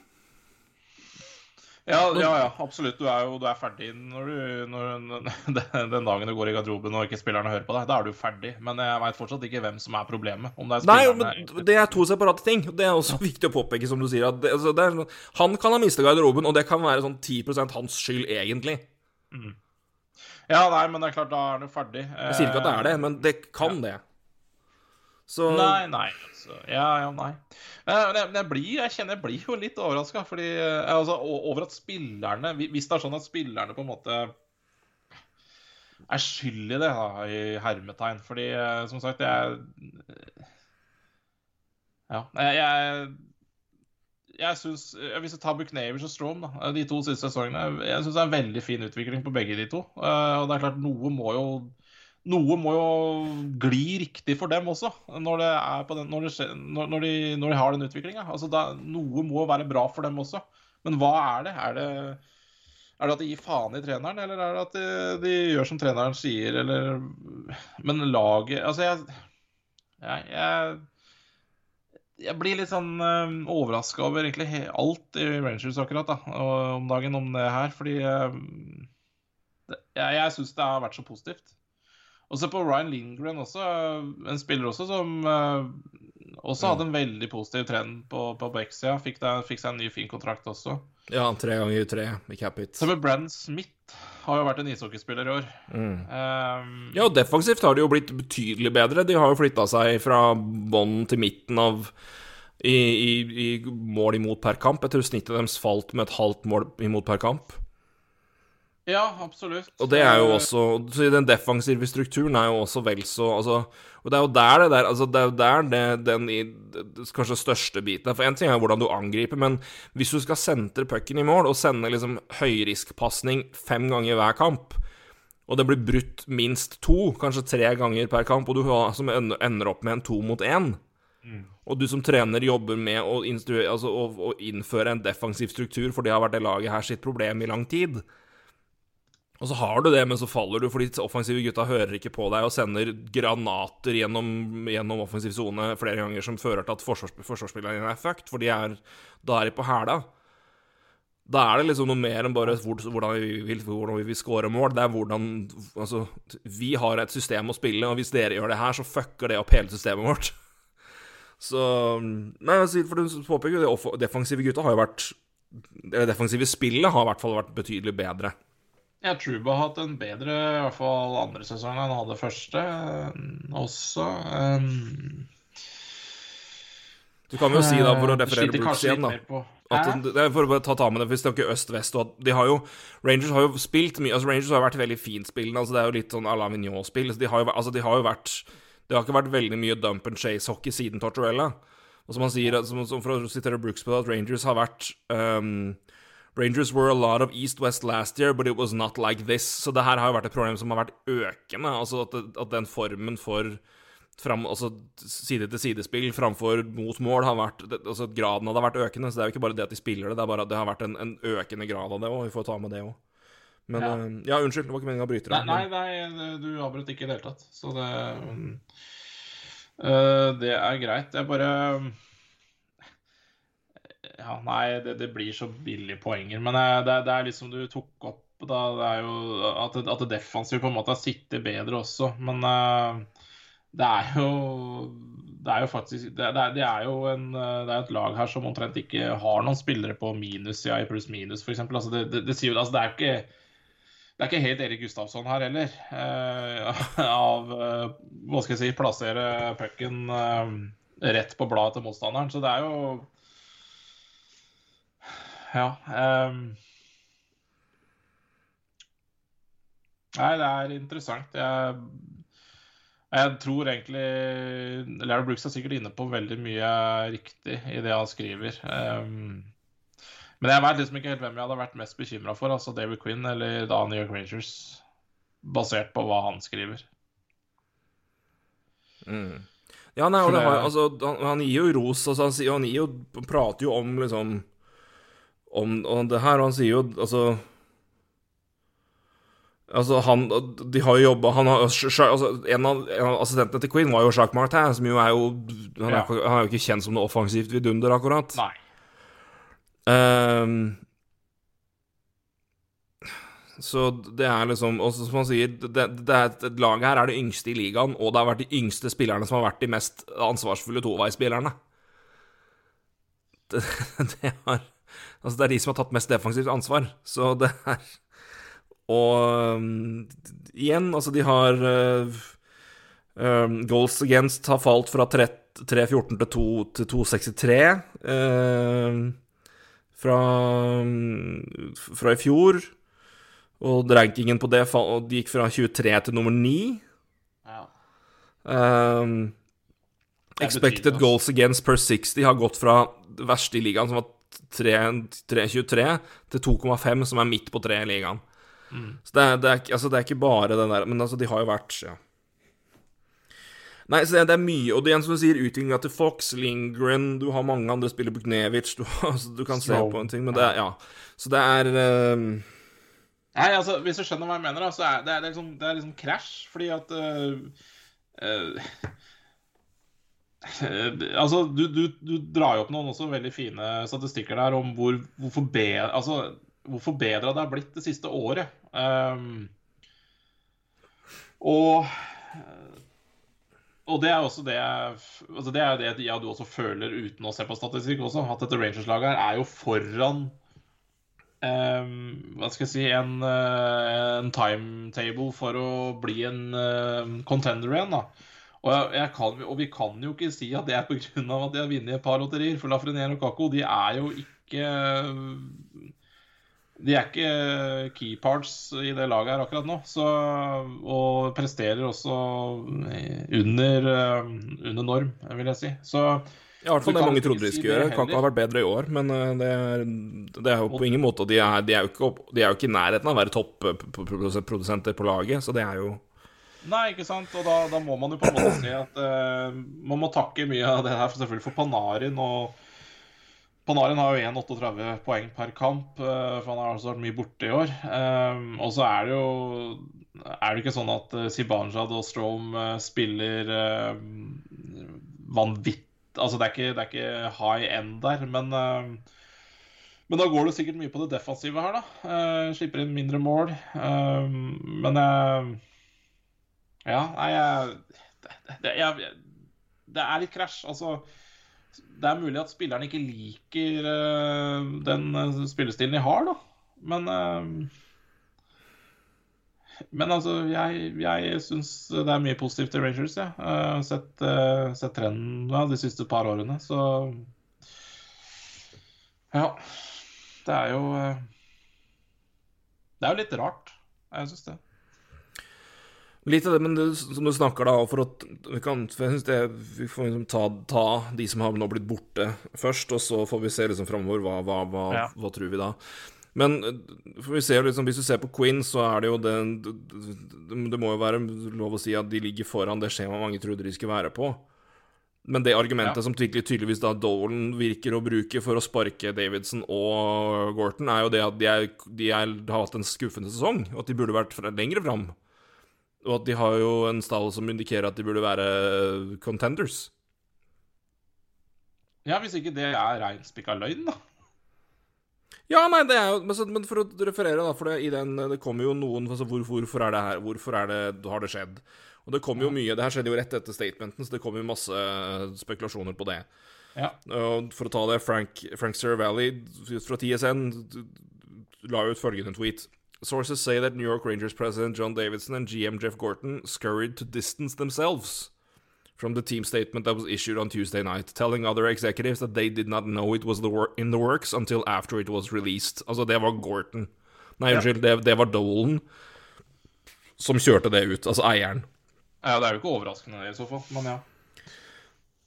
Ja, ja, ja, absolutt. Du er jo du er ferdig når du, når, den dagen du går i garderoben og ikke spillerne hører på deg. Da er du ferdig. Men jeg veit fortsatt ikke hvem som er problemet. Om det er Nei, men det er to separate ting. Det er også viktig å påpeke, som du sier. At det, altså, det er, sånn, han kan ha mista garderoben, og det kan være sånn 10% hans skyld, egentlig. Mm. Ja, nei, men det er klart, da er han ferdig. Jeg sier ikke at det er det, men det kan ja. det. Så Nei, nei. Altså. Ja, ja, nei. Jeg, jeg, blir, jeg kjenner jeg blir jo litt overraska eh, altså, over at spillerne Hvis det er sånn at spillerne på en måte er skyld i det, da, i hermetegn. Fordi, eh, som sagt, jeg Ja. Jeg, jeg syns Hvis jeg tar Buchnevers og Strom, da, de to siste sesongene Jeg syns det er en veldig fin utvikling på begge de to. Eh, og det er klart, noe må jo noe må jo gli riktig for dem også, når, den, når, det, når, de, når de, har den utviklinga. Altså, noe må være bra for dem også. Men hva er det? Er det, er det at de gir faen i treneren, eller er det at de, de gjør som treneren sier, eller Men laget Altså, jeg, jeg, jeg jeg blir litt sånn uh, overraska over egentlig alt i Rangers akkurat da, om dagen om det her. Fordi det, jeg, jeg syns det har vært så positivt. Og se på Ryan Lindgren også, en spiller også som uh, også hadde en veldig positiv trend på, på Bexia. Fikk, fikk, seg en ny, fin kontrakt også. Ja, tre ganger tre i Capit. Så med Brann Smith har jo vært en ishockeyspiller i år. Mm. Um, ja, og defensivt har de jo blitt betydelig bedre. De har jo flytta seg fra bånn til midten av i, i, i, mål imot per kamp. Jeg tror snittet deres falt med et halvt mål imot per kamp. Ja, absolutt. Og det er jo også Så den defensive strukturen er jo også vel så Altså og det er jo der det der Altså, det er jo der det, den i, det, kanskje største biten er. For én ting er hvordan du angriper, men hvis du skal sentre pucken i mål, og sende liksom høyriskpasning fem ganger hver kamp, og det blir brutt minst to, kanskje tre ganger per kamp, og du som ender opp med en to mot én mm. Og du som trener jobber med å, altså, å, å innføre en defensiv struktur, for det har vært det laget her sitt problem i lang tid. Og så har du det, men så faller du fordi de offensive gutta hører ikke på deg og sender granater gjennom, gjennom offensiv sone flere ganger som fører til at forsvars, forsvarsspillerne er fucked, for er, da er de på hæla. Da er det liksom noe mer enn bare hvordan vi vil, hvordan vi vil score mål. Det er hvordan Altså, vi har et system å spille, og hvis dere gjør det her, så fucker det opp hele systemet vårt. Så Nei, for du påpeker jo det defensive gutta har jo vært Det defensive spillet har i hvert fall vært betydelig bedre. Ja, Truba har hatt en bedre i hvert fall andre sesong enn han hadde første også. Um, du kan jo si, da, for å referere Brooks igjen, da at, det er For å ta, ta med det, hvis det er ikke øst-vest de har jo, Rangers har jo spilt mye altså Rangers har vært veldig finspillende. Altså det er jo litt sånn à la Mignon-spill. De, har jo, altså de har jo vært Det har ikke vært veldig mye dump and chase-hockey siden Tortorella. Og som han sier, som, som for å sitere Brooks på det, at Rangers har vært um, Rangers were a lot of east-west last year, but it was not like this. Så det her har jo vært et problem som har vært økende. Altså at, at den formen for fram, altså side-til-side-spill framfor mot mål har vært altså Graden av det har vært økende. Så det er jo ikke bare det at de spiller det, det er bare at det har vært en, en økende grad av det òg. Vi får ta med det òg. Men ja. Uh, ja. unnskyld, det var ikke meninga å bryte deg. Nei, nei, nei, du avbrøt ikke i det hele tatt. Så det uh, Det er greit. Jeg bare ja, nei, det, det, blir så billige poenger. Men eh, det, det, er liksom du tok opp da, det er jo at, at det defensive på en måte har sittet bedre også. Men uh, det er jo det er jo faktisk det er, det er, jo en, det er et lag her som omtrent ikke har noen spillere på minussida i pluss-minus, f.eks. Altså det, det, det, sier jo, altså det er ikke det er ikke helt Erik Gustavsson her heller. Eh, av eh, hva skal jeg si plassere pucken eh, rett på bladet til motstanderen. Så det er jo ja. Um... Nei, det er interessant. Jeg, jeg tror egentlig Larry Brooks er sikkert inne på veldig mye riktig i det han skriver. Um... men jeg vet liksom ikke helt hvem jeg hadde vært mest bekymra for. Altså David Quinn eller da New York Rangers. Basert på hva han skriver. Mm. Ja, nei, det, har, altså, han, han, gir jo ros. Altså, han, han, jo, prater jo om liksom om, om det her, han sier jo altså Altså, han De har jo jobba altså, en, av, en av assistentene til Queen var jo Jacques Martin, som jo er jo Han er, ja. han er jo ikke kjent som noe offensivt vidunder, akkurat. Nei. Um, så det er liksom Og som han sier, det, det er, et laget her er det yngste i ligaen, og det har vært de yngste spillerne som har vært de mest ansvarsfulle toveispillerne. Det, det har Altså, det er de som har tatt mest defensivt ansvar. Så det er Og um, igjen, altså, de har uh, um, Goals against har falt fra 3-14 til 2-63 uh, fra, um, fra i fjor. Og rankingen på det de gikk fra 23 til nummer 9. Ja. Um, expected goals against per 60 har gått fra det verste i ligaen, som var 3-23 til 2,5, som er midt på treet i ligaen. Mm. Så det er, det, er, altså, det er, ikke bare den der Men altså, de har jo vært Ja. Nei, så det, det er mye. Og det igjen som du sier, utviklinga til Fox, Lingren Du har mange andre spillere, Buknevic du, altså, du, kan se på en ting, men det er Ja. Så det er um... Nei, altså, hvis du skjønner hva jeg mener, da, så er det, det, er liksom, det er liksom krasj, fordi at uh, uh, altså, du, du, du, drar jo opp noen også veldig fine statistikker der om hvor, hvor, forbedra, altså, det har blitt det siste året. Um, og, og det er også det altså Det er det ja, du også føler uten å se på statistikk også, at dette Rangers-laget her er jo foran um, Hva skal jeg si En, uh, en timetable for å bli en uh, contender igjen. da og, kan, og, vi kan jo ikke si at det er pga. at de har vunnet et par lotterier. For Lafreniere og Kako de er jo ikke de er ikke key parts i det laget her akkurat nå. Så, og presterer også under, under norm, vil jeg si. Så ja, i hvert fall det mange trodde de skulle gjøre. Kan ikke ha vært bedre i år, men det er, det er jo på ingen måte De er, de er, ikke, de er jo ikke i nærheten av å være toppprodusenter på laget, så det er jo Nei, ikke sant. Og da, da må man jo på en måte si at uh, man må takke mye av det her for selvfølgelig for Panarin. og Panarin har jo 1,38 poeng per kamp, uh, for han har altså vært mye borte i år. Um, og så er det jo er det ikke sånn at uh, Sibanjad og Strom spiller vanvittig Altså, det er ikke, det er ikke high end der, men men da går det sikkert mye på det defensive her, da. slipper inn mindre mål. men jeg ja, nei, jeg, det, jeg, det er litt krasj. Altså, det er mulig at spilleren ikke liker uh, den uh, spillestilen de har, da. Men uh, Men altså, jeg, jeg syns det er mye positivt i Rangers, jeg. Ja. Sett, sett trenden ja, de siste par årene, så Ja. Det er jo Det er jo litt rart. Jeg syns det. Litt av det, men det, som du snakker da, for at vi kan for jeg synes det, Vi får liksom ta, ta, de som har nå blitt borte, først, og så får vi se liksom framover. Hva, hva, hva, ja. hva, tror vi da? Men vi ser liksom, hvis du ser på Queen, så er det jo det, det, det må jo være lov å si at de ligger foran det skjemaet mange trodde de skulle være på. Men det argumentet ja. som tydeligvis da Dolan virker å bruke for å sparke Davidson og Gorton, er jo det at de, er, de er, har hatt en skuffende sesong, og at de burde vært lenger fram. Og at de har jo en stall som indikerer at de burde være contenders. Ja, hvis ikke det er reinspikka løgn, da. Ja, nei, det er jo Men for å referere, da, for det, i den, det kommer jo noen altså, hvor, Hvorfor er det her? Hvorfor er det, har det skjedd? Og det kommer jo mye Det her skjedde jo rett etter statementen, så det kommer jo masse spekulasjoner på det. Ja. Og for å ta det, Frank, Frank Sir Valley fra TSN la ut følgende tweet. Sources say that New York Rangers president John Davidson and GM Jeff Gorton scurried to distance themselves from the team statement that was issued on Tuesday night, telling other executives that they did not know it was the in the works until after it was released. Altså, det var Gorton. Nei, unnskyld, det, det, var Dolan som kjørte det ut. Altså eieren. Ja, det er jo ikke overraskende i så fall, men ja.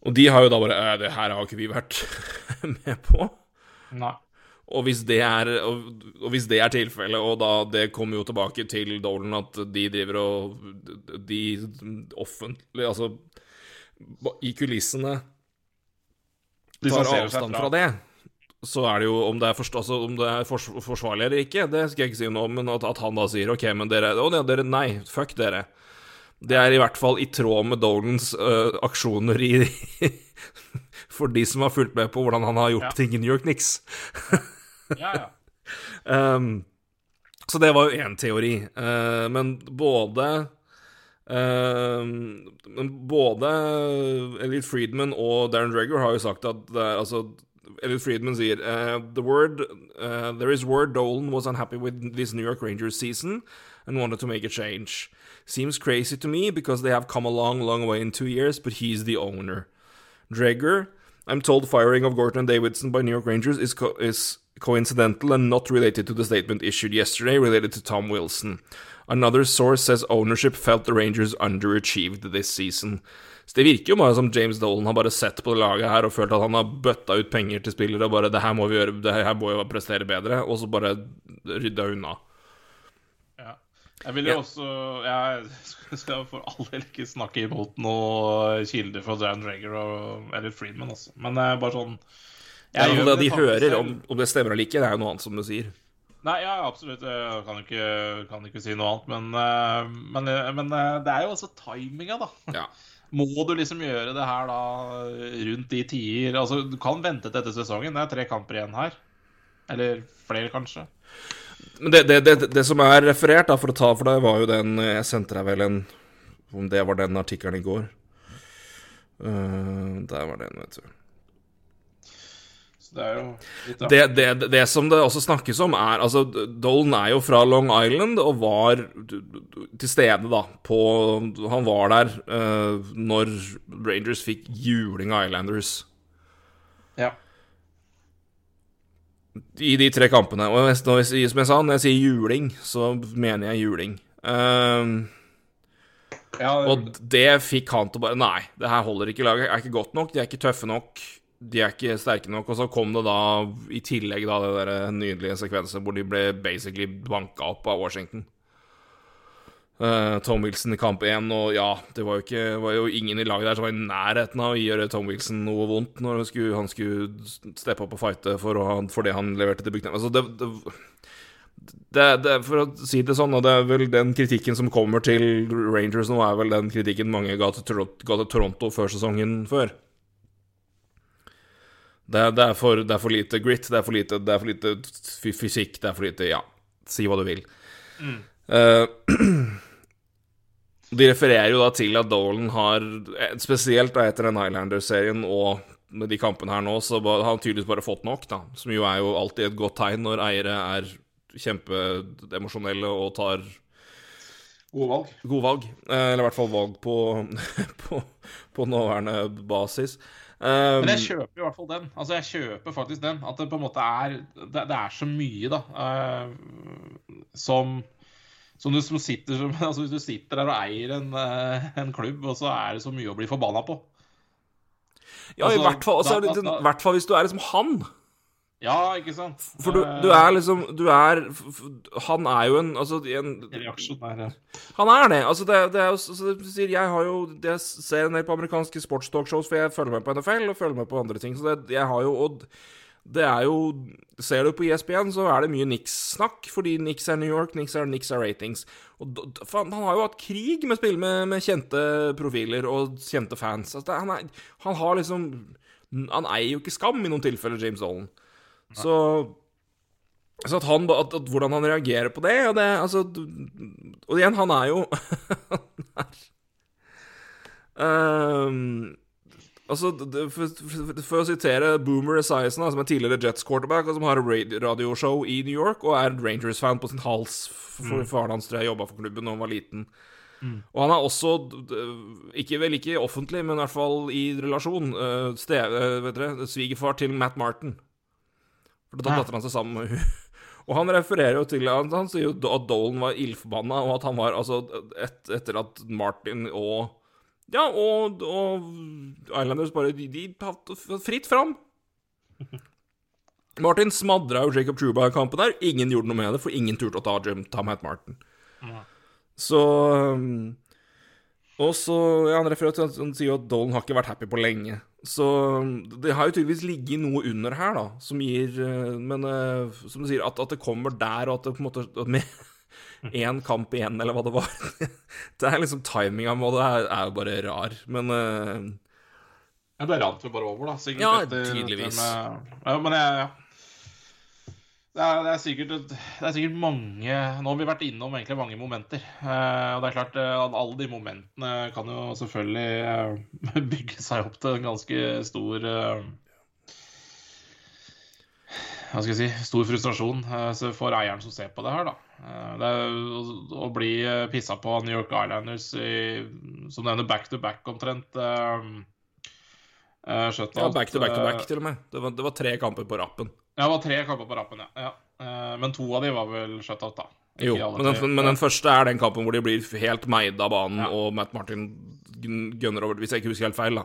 Og de har jo da bare Det her har ikke vi vært med på. Nei. Og hvis det er, og hvis det er tilfellet, og da det kommer jo tilbake til Dolan at de driver og De offentlig Altså i kulissene tar avstand fra det, så er det jo Om det er, forst, altså, om det er fors, forsvarlig eller ikke, det skal jeg ikke si noe om, men at, at, han da sier OK, men dere Å, dere Nei, fuck dere. Det er i hvert fall i tråd med Dolans uh, aksjoner i For de som har fulgt med på hvordan han har gjort ja. ting i New York Knicks. Um, så det var jo én teori. Uh, men både uh, Både Elliot Friedman og Darren Dreger har jo sagt at er altså Elliot Friedman sier uh, the word, uh, There is word Dolan was unhappy with this New York Rangers season and wanted to make a change. Seems crazy to me because they have come a long, long way in two years, but he's the owner. Dreger, I'm told firing of Gorton and Davidson by New York Rangers is, is coincidental and not related to the statement issued yesterday related to Tom Wilson. Another source says ownership felt the Rangers underachieved this season. Så det virker jo bare som James Dolan har bare sett på det laget her og følt at han har bøtta ut penger til spillere og bare 'Det her må vi gjøre, det her må jo prestere bedre', og så bare rydda unna. Ja. Jeg vil jo ja. også Jeg skal for all del ikke snakke imot noe kilder fra Dan Drager og eller Friedman, også. Men det er bare sånn ja, jeg, det de hører, om, om, det stemmer eller ikke, det er jo noe annet, som du sier. Nei, ja, absolutt. Jeg kan ikke, kan ikke si noe annet. Men, eh, men, eh, men, eh, det er jo også timinga, da. Ja. Må du liksom gjøre det her da rundt de tider Altså, du kan vente til etter sesongen. Det er tre kamper igjen her. Eller flere, kanskje. Men det, det, det, det, som er referert, da, for å ta for deg, var jo den Jeg sendte deg vel en Om det var den artikkelen i går. Uh, der var den, vet du. Det er jo litt det, det, det, som det også snakkes om, er Altså, Dolan er jo fra Long Island og var til stede, da, på Han var der uh, når Rangers fikk juling av Islanders. Ja. I de tre kampene. Og når som jeg sa, når jeg sier juling, så mener jeg juling. Ehm, Ja, og det fikk han til å bare Nei, det her holder ikke. Laget er ikke godt nok. De er ikke tøffe nok. De er ikke sterke nok. Og så kom det da i tillegg da det der nydelige sekvensen hvor de ble basically banka opp av Washington. Eh, Tom Wilson i kamp én, og ja, det var jo, ikke, var jo ingen i laget der som var i nærheten av å gjøre Tom Wilson noe vondt når han skulle, han skulle steppe opp og fighte for, for det han leverte til Buchanan. Altså, det, det, det, det, for å si det sånn, og det er vel den kritikken som kommer til Rangers nå, er vel den kritikken mange ga til, ga til Toronto før sesongen før. Det, det, er for, det er for lite grit, det er for lite, er for lite fysikk, det er for lite Ja, si hva du vil. Eh, de refererer jo da til at Dolan har, eh, spesielt da etter den Highlander-serien og med de kampene her nå, så har han tydeligvis bare fått nok, da. Som jo er jo alltid et godt tegn når eiere er kjempeemosjonelle og tar gode valg. God valg. Eh, Eller i hvert fall valg på, på, på nåværende basis. Um, Men jeg kjøper i hvert fall den. Altså, jeg kjøper faktisk den. At det på en måte er Det, det er så mye, da, uh, som som du som sitter som, altså Hvis du sitter der og eier en, uh, en klubb, og så er det så mye å bli forbanna på. ja, i altså, hvert fall, altså, da- da- da- hvert fall hvis du er liksom han. Ja, ikke sant? For du, du er liksom Du er Han er jo en Altså, en, Reaksjonær, ja. Han er det. Altså, det, det er jo så- så det sier, Jeg har jo Jeg ser en del på amerikanske sportstalkshows, for jeg følger med på NFL og følger med på andre ting. Så det, jeg har jo Og det er jo Ser du på E ISBN, så er det mye Nix-snakk, fordi Nix er New York, Nix er, Nix er ratings. Og faen, han har jo hatt krig med spill med, med kjente profiler og kjente fans. Altså, han, er, han har liksom Han eier jo ikke skam i noen tilfeller, James Dolan. Så så at han, at, at hvordan han reagerer på det, og det altså, Og igjen, han er jo Ehm, Altså, for, for, for å sitere Boomer Esiason, som er tidligere Jets quarterback, og som har radioshow i New York, og er Rangers-fan på sin hals. For faren hans tror jeg jobba for klubben da han var liten. Og han er også, ikke vel ikke offentlig, men i hvert fall i relasjon, uh, ste, eh, vet dere, svigerfar til Matt Martin. For da Ja. han er sammen med hun. Og han refererer jo til Han, han sier jo at Dolan var ildforbanna, og at han var altså et, Etter at Martin og Ja, og, og Islanders bare De, de hadde fritt fram. Martin smadra jo Jacob Truba i kampen der. Ingen gjorde noe med det, for ingen turte å ta, Jim, ta Matt Martin. Så um, Og så ja, Han refererer til at han sier jo at Dolan har ikke vært happy på lenge. Så det har jo tydeligvis ligget noe under her, da, som gir uh, Men uh, som du sier, at, at det kommer der, og at det på en måte Med én kamp igjen, eller hva det var Det er liksom Timinga med det er, er jo bare rar. Men uh, Ja, det rant jo bare over, da. Sikkert Ja, etter tydeligvis. Med, ja, men jeg, ja. Det er, det, er sikkert, det er sikkert mange Nå har vi vært innom egentlig mange momenter. Eh, og det er klart eh, at alle de momentene kan jo selvfølgelig eh, bygge seg opp til en ganske stor Hva skal jeg si Stor frustrasjon for eieren som ser på det her, da. Det er å, bli pissa på New York Islanders i, som nevner back to back omtrent. Eh, eh, ja, back to back to eh, back, til og med. Det var, det var tre kamper på rappen. Ja, det var tre kamper på rappen, ja. ja. Eh, Men to av de var vel shutout, da. Ikke Jo, men den, men den første er den kampen hvor de blir helt meid av banen, Ja. og Matt Martin gun- gunner over Hvis jeg ikke husker helt feil, da.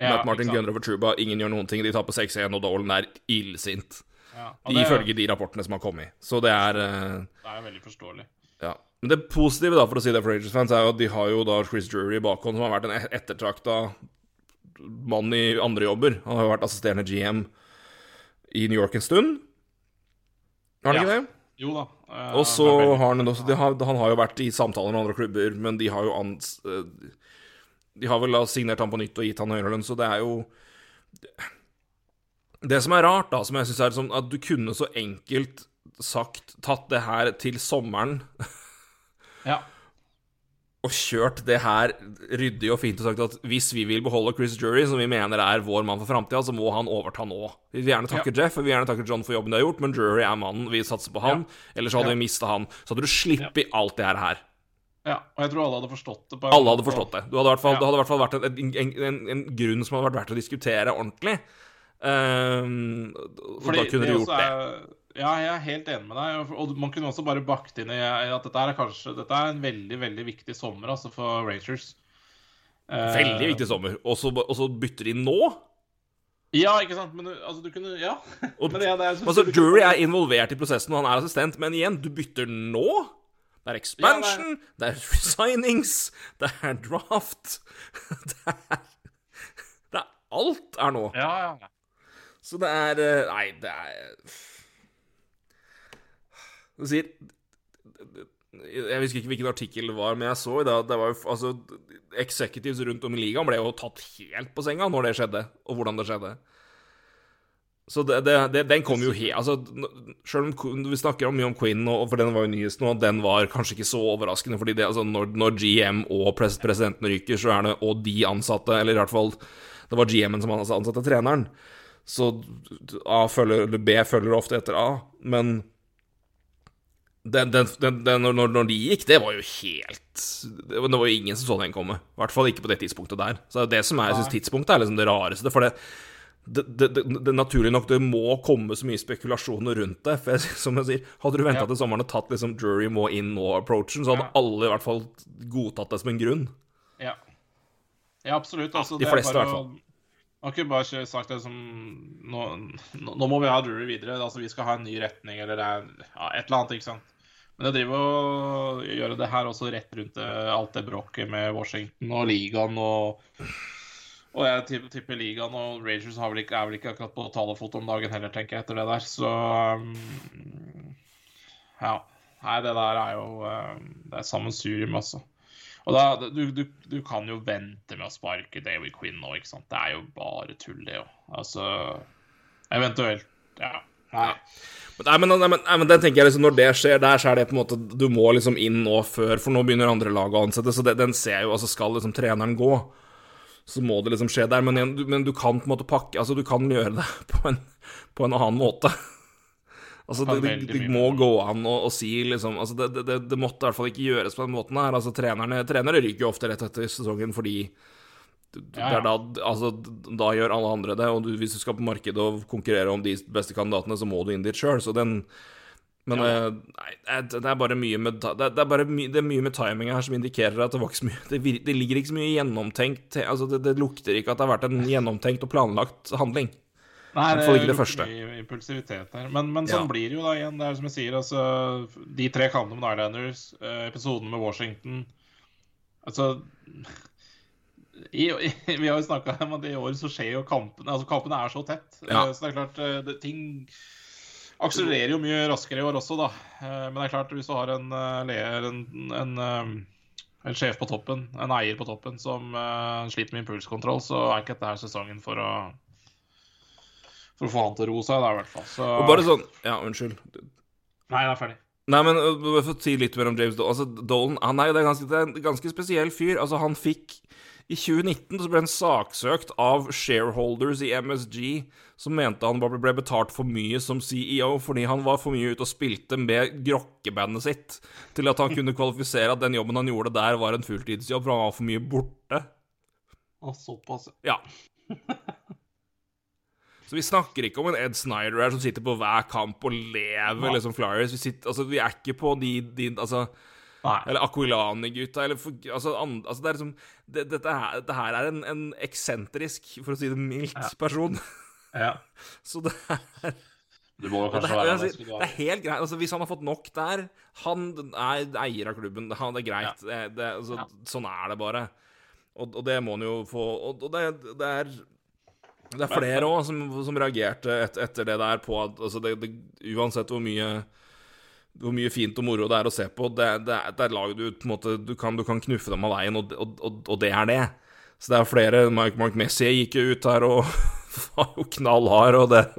Ja, Matt Martin gunner over Truba, ingen gjør noen ting. De taper 6-1, og Dolan er illsint. Ja, det, Ifølge de rapportene som har kommet. Så det er eh, det er veldig forståelig. Ja. Men det positive, da, for å si det for Rangers-fans, er jo at de har jo da Chris Drury i bakhånd, som har vært en ettertrakta mann i andre jobber. Han har jo vært assisterende GM i New York en stund. Har han Ja. ikke det? Jo da. Uh, Og så har han også har, Han har jo vært i samtaler med andre klubber, men de har jo ans... eh, De har vel signert han på nytt og gitt han høyere lønn, så det er jo Det som er rart, da, som jeg syns er sånn at du kunne så enkelt sagt tatt det her til sommeren Ja. Og kjørt det her ryddig og fint og sagt at hvis vi vil beholde Chris Jury, som vi mener er vår mann for framtida, så må han overta nå. Vi vil gjerne takke Jeff, og vi vil gjerne takke John for jobben de har gjort, men Jury er mannen, vi satser på han. Ellers så hadde Ja. vi mista han. Så hadde du sluppet alt det her her. ja. Og jeg tror alle hadde forstått det. på Alle hadde forstått det. Du hadde hvert fall, Ja. Det hadde i hvert fall vært en, en, en, en grunn som hadde vært verdt å diskutere ordentlig. Um, Fordi da kunne du gjort det. Er, ja, jeg er helt enig med deg. Og man kunne også bare bakt inn i at dette er kanskje Dette er en veldig, veldig viktig sommer altså for Rangers. Veldig viktig sommer. Og så, bytter de nå? Ja, ikke sant? Men altså, du kunne Ja. Og, men, ja er, altså, Jury er involvert i prosessen, og han er assistent, men igjen, du bytter nå? Det er expansion, ja, det, er... det er resignings, det er draft Det er Det er Alt er nå. Ja, ja. Så det er eh, Nei, det er Du sier Jeg husker ikke hvilken artikkel det var, men jeg så i dag det jo altså Executives rundt om i ligaen ble jo tatt helt på senga når det skjedde, og hvordan det skjedde. Så det, det, det, den kom jo helt altså, Selv om vi snakker mye om Quinn, og, for den var jo nyest nå, den var kanskje ikke så overraskende. fordi det, altså, når, når, GM og pres presidenten ryker, så er det og de ansatte, eller i hvert fall det var GM-en som ansatte treneren. Så A følger, B følger ofte etter A, men den, den, den, når, når, de gikk, det var jo helt Det var jo ingen som så den komme. I hvert fall ikke på det tidspunktet der. Så det som er, jeg synes tidspunktet er liksom det rareste. For det, det, det, det, naturlig nok, det må komme så mye spekulasjoner rundt det. For jeg, som jeg sier, Hadde du venta ja. til sommeren og tatt liksom jury må inn nå-approachen, så hadde ja. alle i hvert fall godtatt det som en grunn. Ja, ja absolutt. Altså, De fleste, i hvert fall. Man kunne bare sagt det som nå, nå, må vi ha jury videre. Altså, vi skal ha en ny retning, eller ja, et eller annet. ikke sant? Men jeg driver og gjør det her også rett rundt alt det bråket med Washington og ligaen og og jeg tipper ligaen og Rangers vel ikke, er vel ikke akkurat på talefot om dagen heller, tenker jeg, etter det der. Så um, Ja. Nei, det der er jo um, Det er sammensurium, altså. Og da, du, du, du, kan jo vente med å sparke David Quinn nå, ikke sant. Det er jo bare tull, det òg. Altså Eventuelt. Ja. Nei. Nei, men, nei, men, nei, men den tenker jeg liksom, Når det skjer der, så er det på en måte Du må liksom inn nå før, for nå begynner andre lag å ansette. Så det, den ser jo altså Skal liksom treneren gå, så må det liksom skje der. Men, igjen, du, men du kan på en måte pakke Altså, du kan gjøre det på en, på en annen måte. Altså, det, det, det, må gå an å, å si liksom altså det, det, det, måtte i hvert fall ikke gjøres på den måten her. Altså, trenerne, trenere ryker jo ofte rett etter sesongen fordi ja, ja. Da, altså, da, gjør alle andre det, og du, hvis du skal på markedet og konkurrere om de beste kandidatene, så må du inn dit sjøl. Så den men ja. Eh, nei, det er bare mye med Det er, bare my, det er mye med timinga her som indikerer at det var ikke så mye Det, det ligger ikke så mye gjennomtenkt Altså, det, det, lukter ikke at det har vært en gjennomtenkt og planlagt handling. Nei, det det første. mye impulsivitet her. Men, men sånn blir det jo da igjen. Det er som jeg sier, altså De tre kampene med Islanders, eh, episoden med Washington Altså i, i, Vi har jo snakka om at i år så skjer jo kampene Altså, kampene er så tett. Ja. Så det er klart, eh, det, ting akselererer jo mye raskere i år også, da. Eh, men det er klart, hvis du har en eh, leder, en, en, eh, en sjef på toppen, en eier på toppen, som sliter med impulskontroll, så er ikke dette sesongen for å for å få han til å roe seg, da, i hvert fall. Så... Og bare sånn Ja, unnskyld. Nei, jeg er ferdig. Nei, men for å si litt mer om James Dolan. Altså, Dolan han er jo ganske, det er en ganske spesiell fyr. Altså, han fikk i 2019 så ble han saksøkt av shareholders i MSG som mente han bare ble betalt for mye som CEO fordi han var for mye ute og spilte med grokkebandet sitt til at han kunne kvalifisere at den jobben han gjorde der, var en fulltidsjobb, for han var for mye borte. Å, såpass. Ja. Så vi snakker ikke om en Ed Snyder her som sitter på hver kamp og lever ja. liksom Flyers. Vi, sitter, altså, vi er ikke på de, de altså Nei. Eller Aquilani-gutta, eller for, altså, and, altså, det er liksom det, dette, her, dette, her, er en, en, eksentrisk, for å si det mildt, ja. person. Ja. Så det er det må kanskje det, være det, det er helt greit. Altså, hvis han har fått nok der Han er eier av klubben. det er greit. Ja. Det, altså, ja. Sånn er det bare. Og, og, det må han jo få Og, og det, det, er Det er flere òg som, som, reagerte et, etter det der på at altså, Uansett hvor mye hvor mye fint og moro det er å se på. Det, det, det er lag du måte Du kan, du kan knuffe dem av veien, og, og, og, og, det er det. Så det er flere Mark, Mark Messi gikk jo ut her og var jo knallhard, og det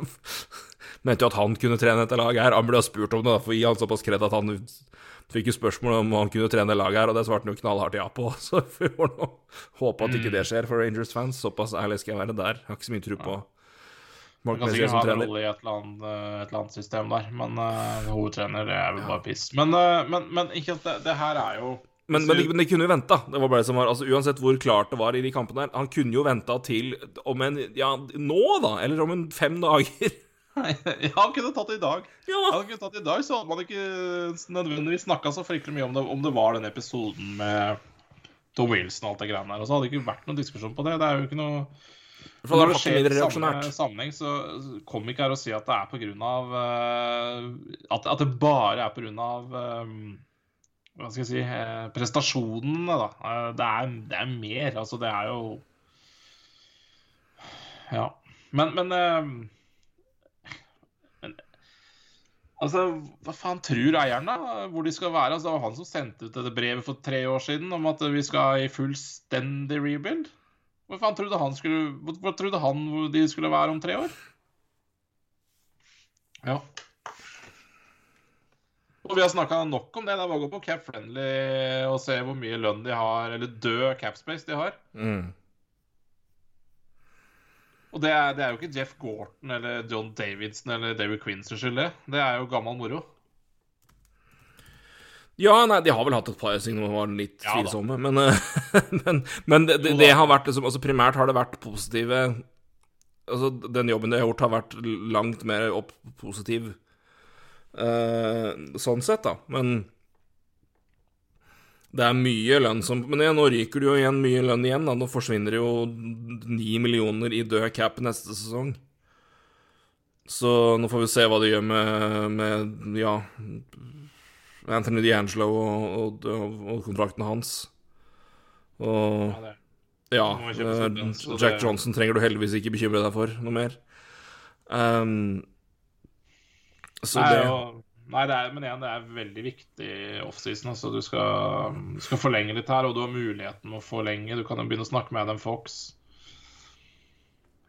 Mente jo at han kunne trene dette laget her. Han ble spurt om det, for å gi han såpass kred at han fikk jo spørsmål om han kunne trene laget her, og det svarte han jo knallhardt ja på. Så vi får nå håpe at ikke det skjer for Rangers-fans. Såpass ærlig skal jeg være der. Jeg har ikke så mye tro på Mark kan sikkert ha en rolle i et eller, annet, eh, et eller, annet, system der, men uh, hovedtrener det er vel bare piss. Men, uh, men, men ikke, det, det, her er jo Men, men, de, de kunne jo venta. Det var bare det som var, altså Uansett hvor klart det var i de kampene der, han kunne jo venta til om en Ja, nå, da! Eller om en fem dager. ja, han kunne tatt det i dag. Ja. Han kunne tatt det i dag, Så hadde man ikke nødvendigvis snakka så fryktelig mye om det om det var den episoden med Tom Wilson og alt det greiene der. Og så hadde det ikke vært noen diskusjon på det. Det er jo ikke noe For Når det skjer i samme sammenheng, så kom ikke her og si at det er på grunn av eh, at, at det bare er på grunn av eh, hva skal jeg si eh, prestasjonene, da. Det, er, det er mer. Altså, det er jo Ja. Men, men, men Altså, hva faen tror eieren, da? Hvor de skal være? Altså, det var han som sendte ut dette brevet for tre år siden om at vi skal i fullstendig rebuild. Hvor faen trodde han skulle Hvor, hvor trodde han de skulle være om tre år? Ja. Og vi har snakka nok om det. Det er bare å gå på Cap Friendly og se hvor mye lønn de har, eller død capspace de har. Mm. Og det er, det er jo ikke Jeff Gorton eller John Davidson eller David Quinns skyld, det. Det er jo gammel moro. Ja, nei, de har vel hatt et par som var litt Ja tvilsomme, men, eh, men, men det, det, det har vært liksom Altså primært har det vært positive Altså, den jobben de har gjort, har vært langt mer opp positiv uh, sånn sett, da. Men det er mye lønn som Men ja, nå ryker det jo igjen mye lønn igjen, da. Nå forsvinner det jo ni millioner i død cap neste sesong. Så nå får vi se hva de gjør med, med ja, Anthony D'Angelo og, og, og, kontrakten hans. Og Ja, den, eh, Jack Johnson trenger du heldigvis ikke bekymre deg for noe mer. Um, så det nei det er, men igjen, det er veldig viktig offseason. Altså, du, skal, skal forlenge litt her, og du har muligheten å forlenge. Du kan jo begynne å snakke med Adam Fox.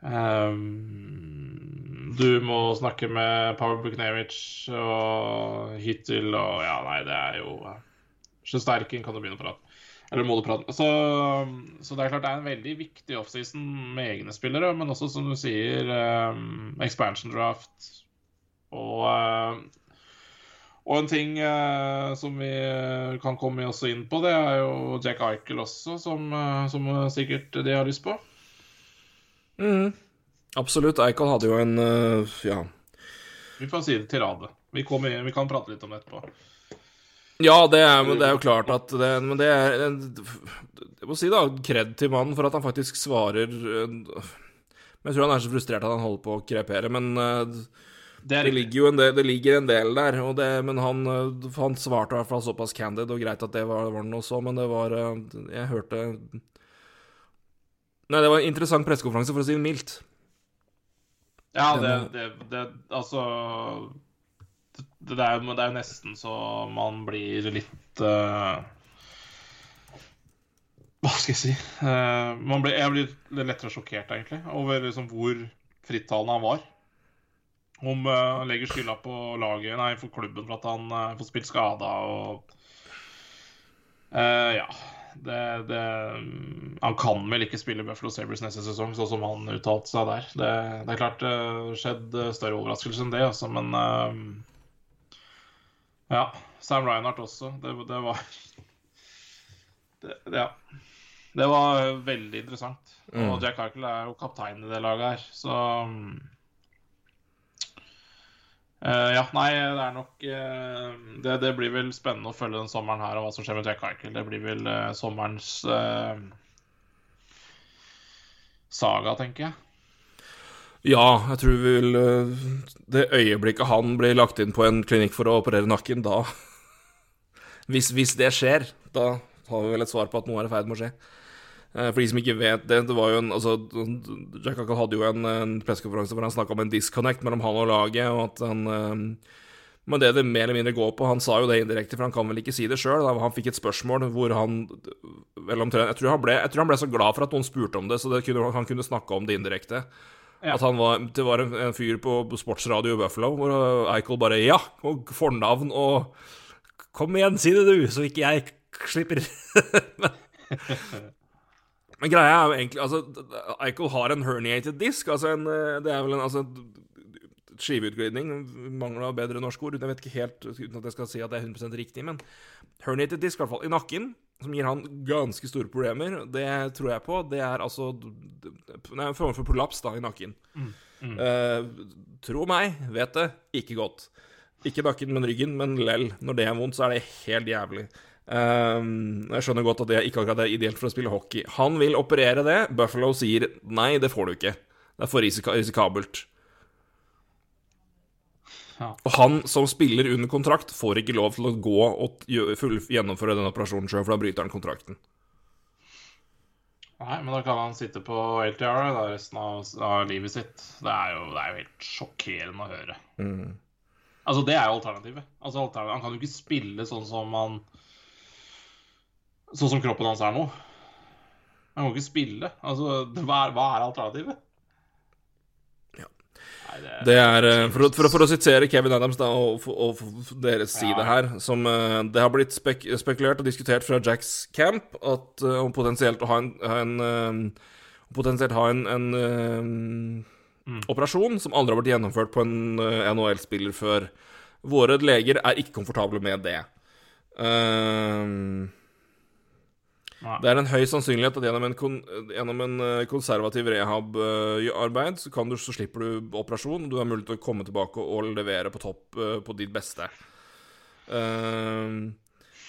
Ehm, du må snakke med Power Buknevich og Hittil og Ja, nei, det er jo Sjusterkin kan du begynne å prate Eller må du prate så, så det er klart det er en veldig viktig offseason med egne spillere, men også, som du sier, um, expansion draft og um, og en ting eh, som vi kan komme også inn på, det er jo Jack Eichel også, som, eh, som sikkert de har lyst på. Mhm. Absolutt. Eichel hadde jo en uh, Ja. Vi får si det til rade. Vi, kommer, vi kan prate litt om det etterpå. Ja, det er, men det er jo klart at det, Men det er Jeg må si da, kred til mannen for at han faktisk svarer eh, Men Jeg tror han er så frustrert at han holder på å krepere, men eh, Det det ligger jo en del, det ligger en del der. Og det, men han, eh, han svarte i hvert fall såpass candid, og greit at det var, var noe så, men det var eh, Jeg hørte Nei, det var en interessant pressekonferanse, for å si det mildt. Ja, det, det, det Altså det, det, er, det er nesten så man blir litt uh, Hva skal jeg si? Uh, man blir, jeg blir litt lettere sjokkert, egentlig, over liksom hvor frittalende han var. Om eh, han legger skylda på laget, nei, for klubben for at han får spilt skada og Ja. Det, det Han kan vel ikke spille Buffalo Sabres neste sesong, sånn som han uttalte seg der. Det, det er klart det skjedde skjedd eh, større overraskelse enn det, altså, men uh, Ja. Sam Reinhardt også. Det, det var Ja. Det var veldig interessant. Mm. Og Jack Eichel er jo kaptein i det laget her, så eh, Ja, nei, det er nok uh, det, det blir vel spennende å følge den sommeren her og hva som skjer med Jack Eichel. Det blir vel uh, sommerens saga, tenker jeg. Ja, jeg tror vi vil Det øyeblikket han blir lagt inn på en klinikk for å operere nakken, da hvis, hvis det skjer, da har vi vel et svar på at noe er i ferd med å skje. Eh, For de som ikke vet det, det var jo en altså, Jack Eichel hadde jo en, en pressekonferanse hvor han snakka om en disconnect mellom han og laget, og at han eh, Men det det mer eller mindre går på Han sa jo det indirekte, for han kan vel ikke si det sjøl. Han fikk et spørsmål hvor han vel omtrent jeg tror, han ble, jeg tror han ble så glad for at noen spurte om det, så det kunne, han kunne snakke om det indirekte. Ja. At han var, det var en, en fyr på sportsradio i Buffalo hvor Eichel bare Ja, og fornavn og Kom igjen, si det du, så ikke jeg slipper. men, men greia er jo egentlig Altså, Eichel har en herniated disk. Altså en, eh, det er vel en altså, skiveutglidning. Mangler bedre norsk ord. Jeg vet ikke helt, uten at jeg skal si at det er 100% riktig, men herniated disc, i hvert fall i nakken, som gir han ganske store problemer. Det tror jeg på. Det er altså Det er en form for prolaps da, i nakken. Mm. Mm. Eh, tro meg, vet det, ikke godt. Ikke nakken, men ryggen, men lell. Når det er vondt, så er det helt jævlig. Um, jeg skjønner godt at det ikke akkurat er ideelt for å spille hockey. Han vil operere det. Buffalo sier nei, det får du ikke. Det er for risika risikabelt. Ja. Og han som spiller under kontrakt, får ikke lov til å gå og full- gjennomføre den operasjonen sjøl, for da bryter han kontrakten. Nei, men da kan han sitte på LTR da, resten av, av livet sitt. Det er, jo, det er jo helt sjokkerende å høre. Altså, det er jo alternativet. Altså, alternativet. Han kan jo ikke spille sånn som han Sånn som kroppen hans er nå. Han kan ikke spille. Altså, det- hva er, hva er alternativet? Ja. Nei, det, Det er, eh, for for, for å sitere Kevin Adams da, og, og, og deres side Ja. her som eh, Det har blitt spek spekulert og diskutert fra Jacks camp at eh, om potensielt å ha en, en Potensielt ha en, en mm. operasjon som aldri har vært gjennomført på en NHL-spiller før. Våre leger er ikke komfortable med det. Nei. Det er en høy sannsynlighet at gjennom en, kon gjennom en eh, konservativ rehab-arbeid så, du, så slipper du operasjon, du har mulighet til å komme tilbake og, levere på topp eh, på ditt beste. Uh,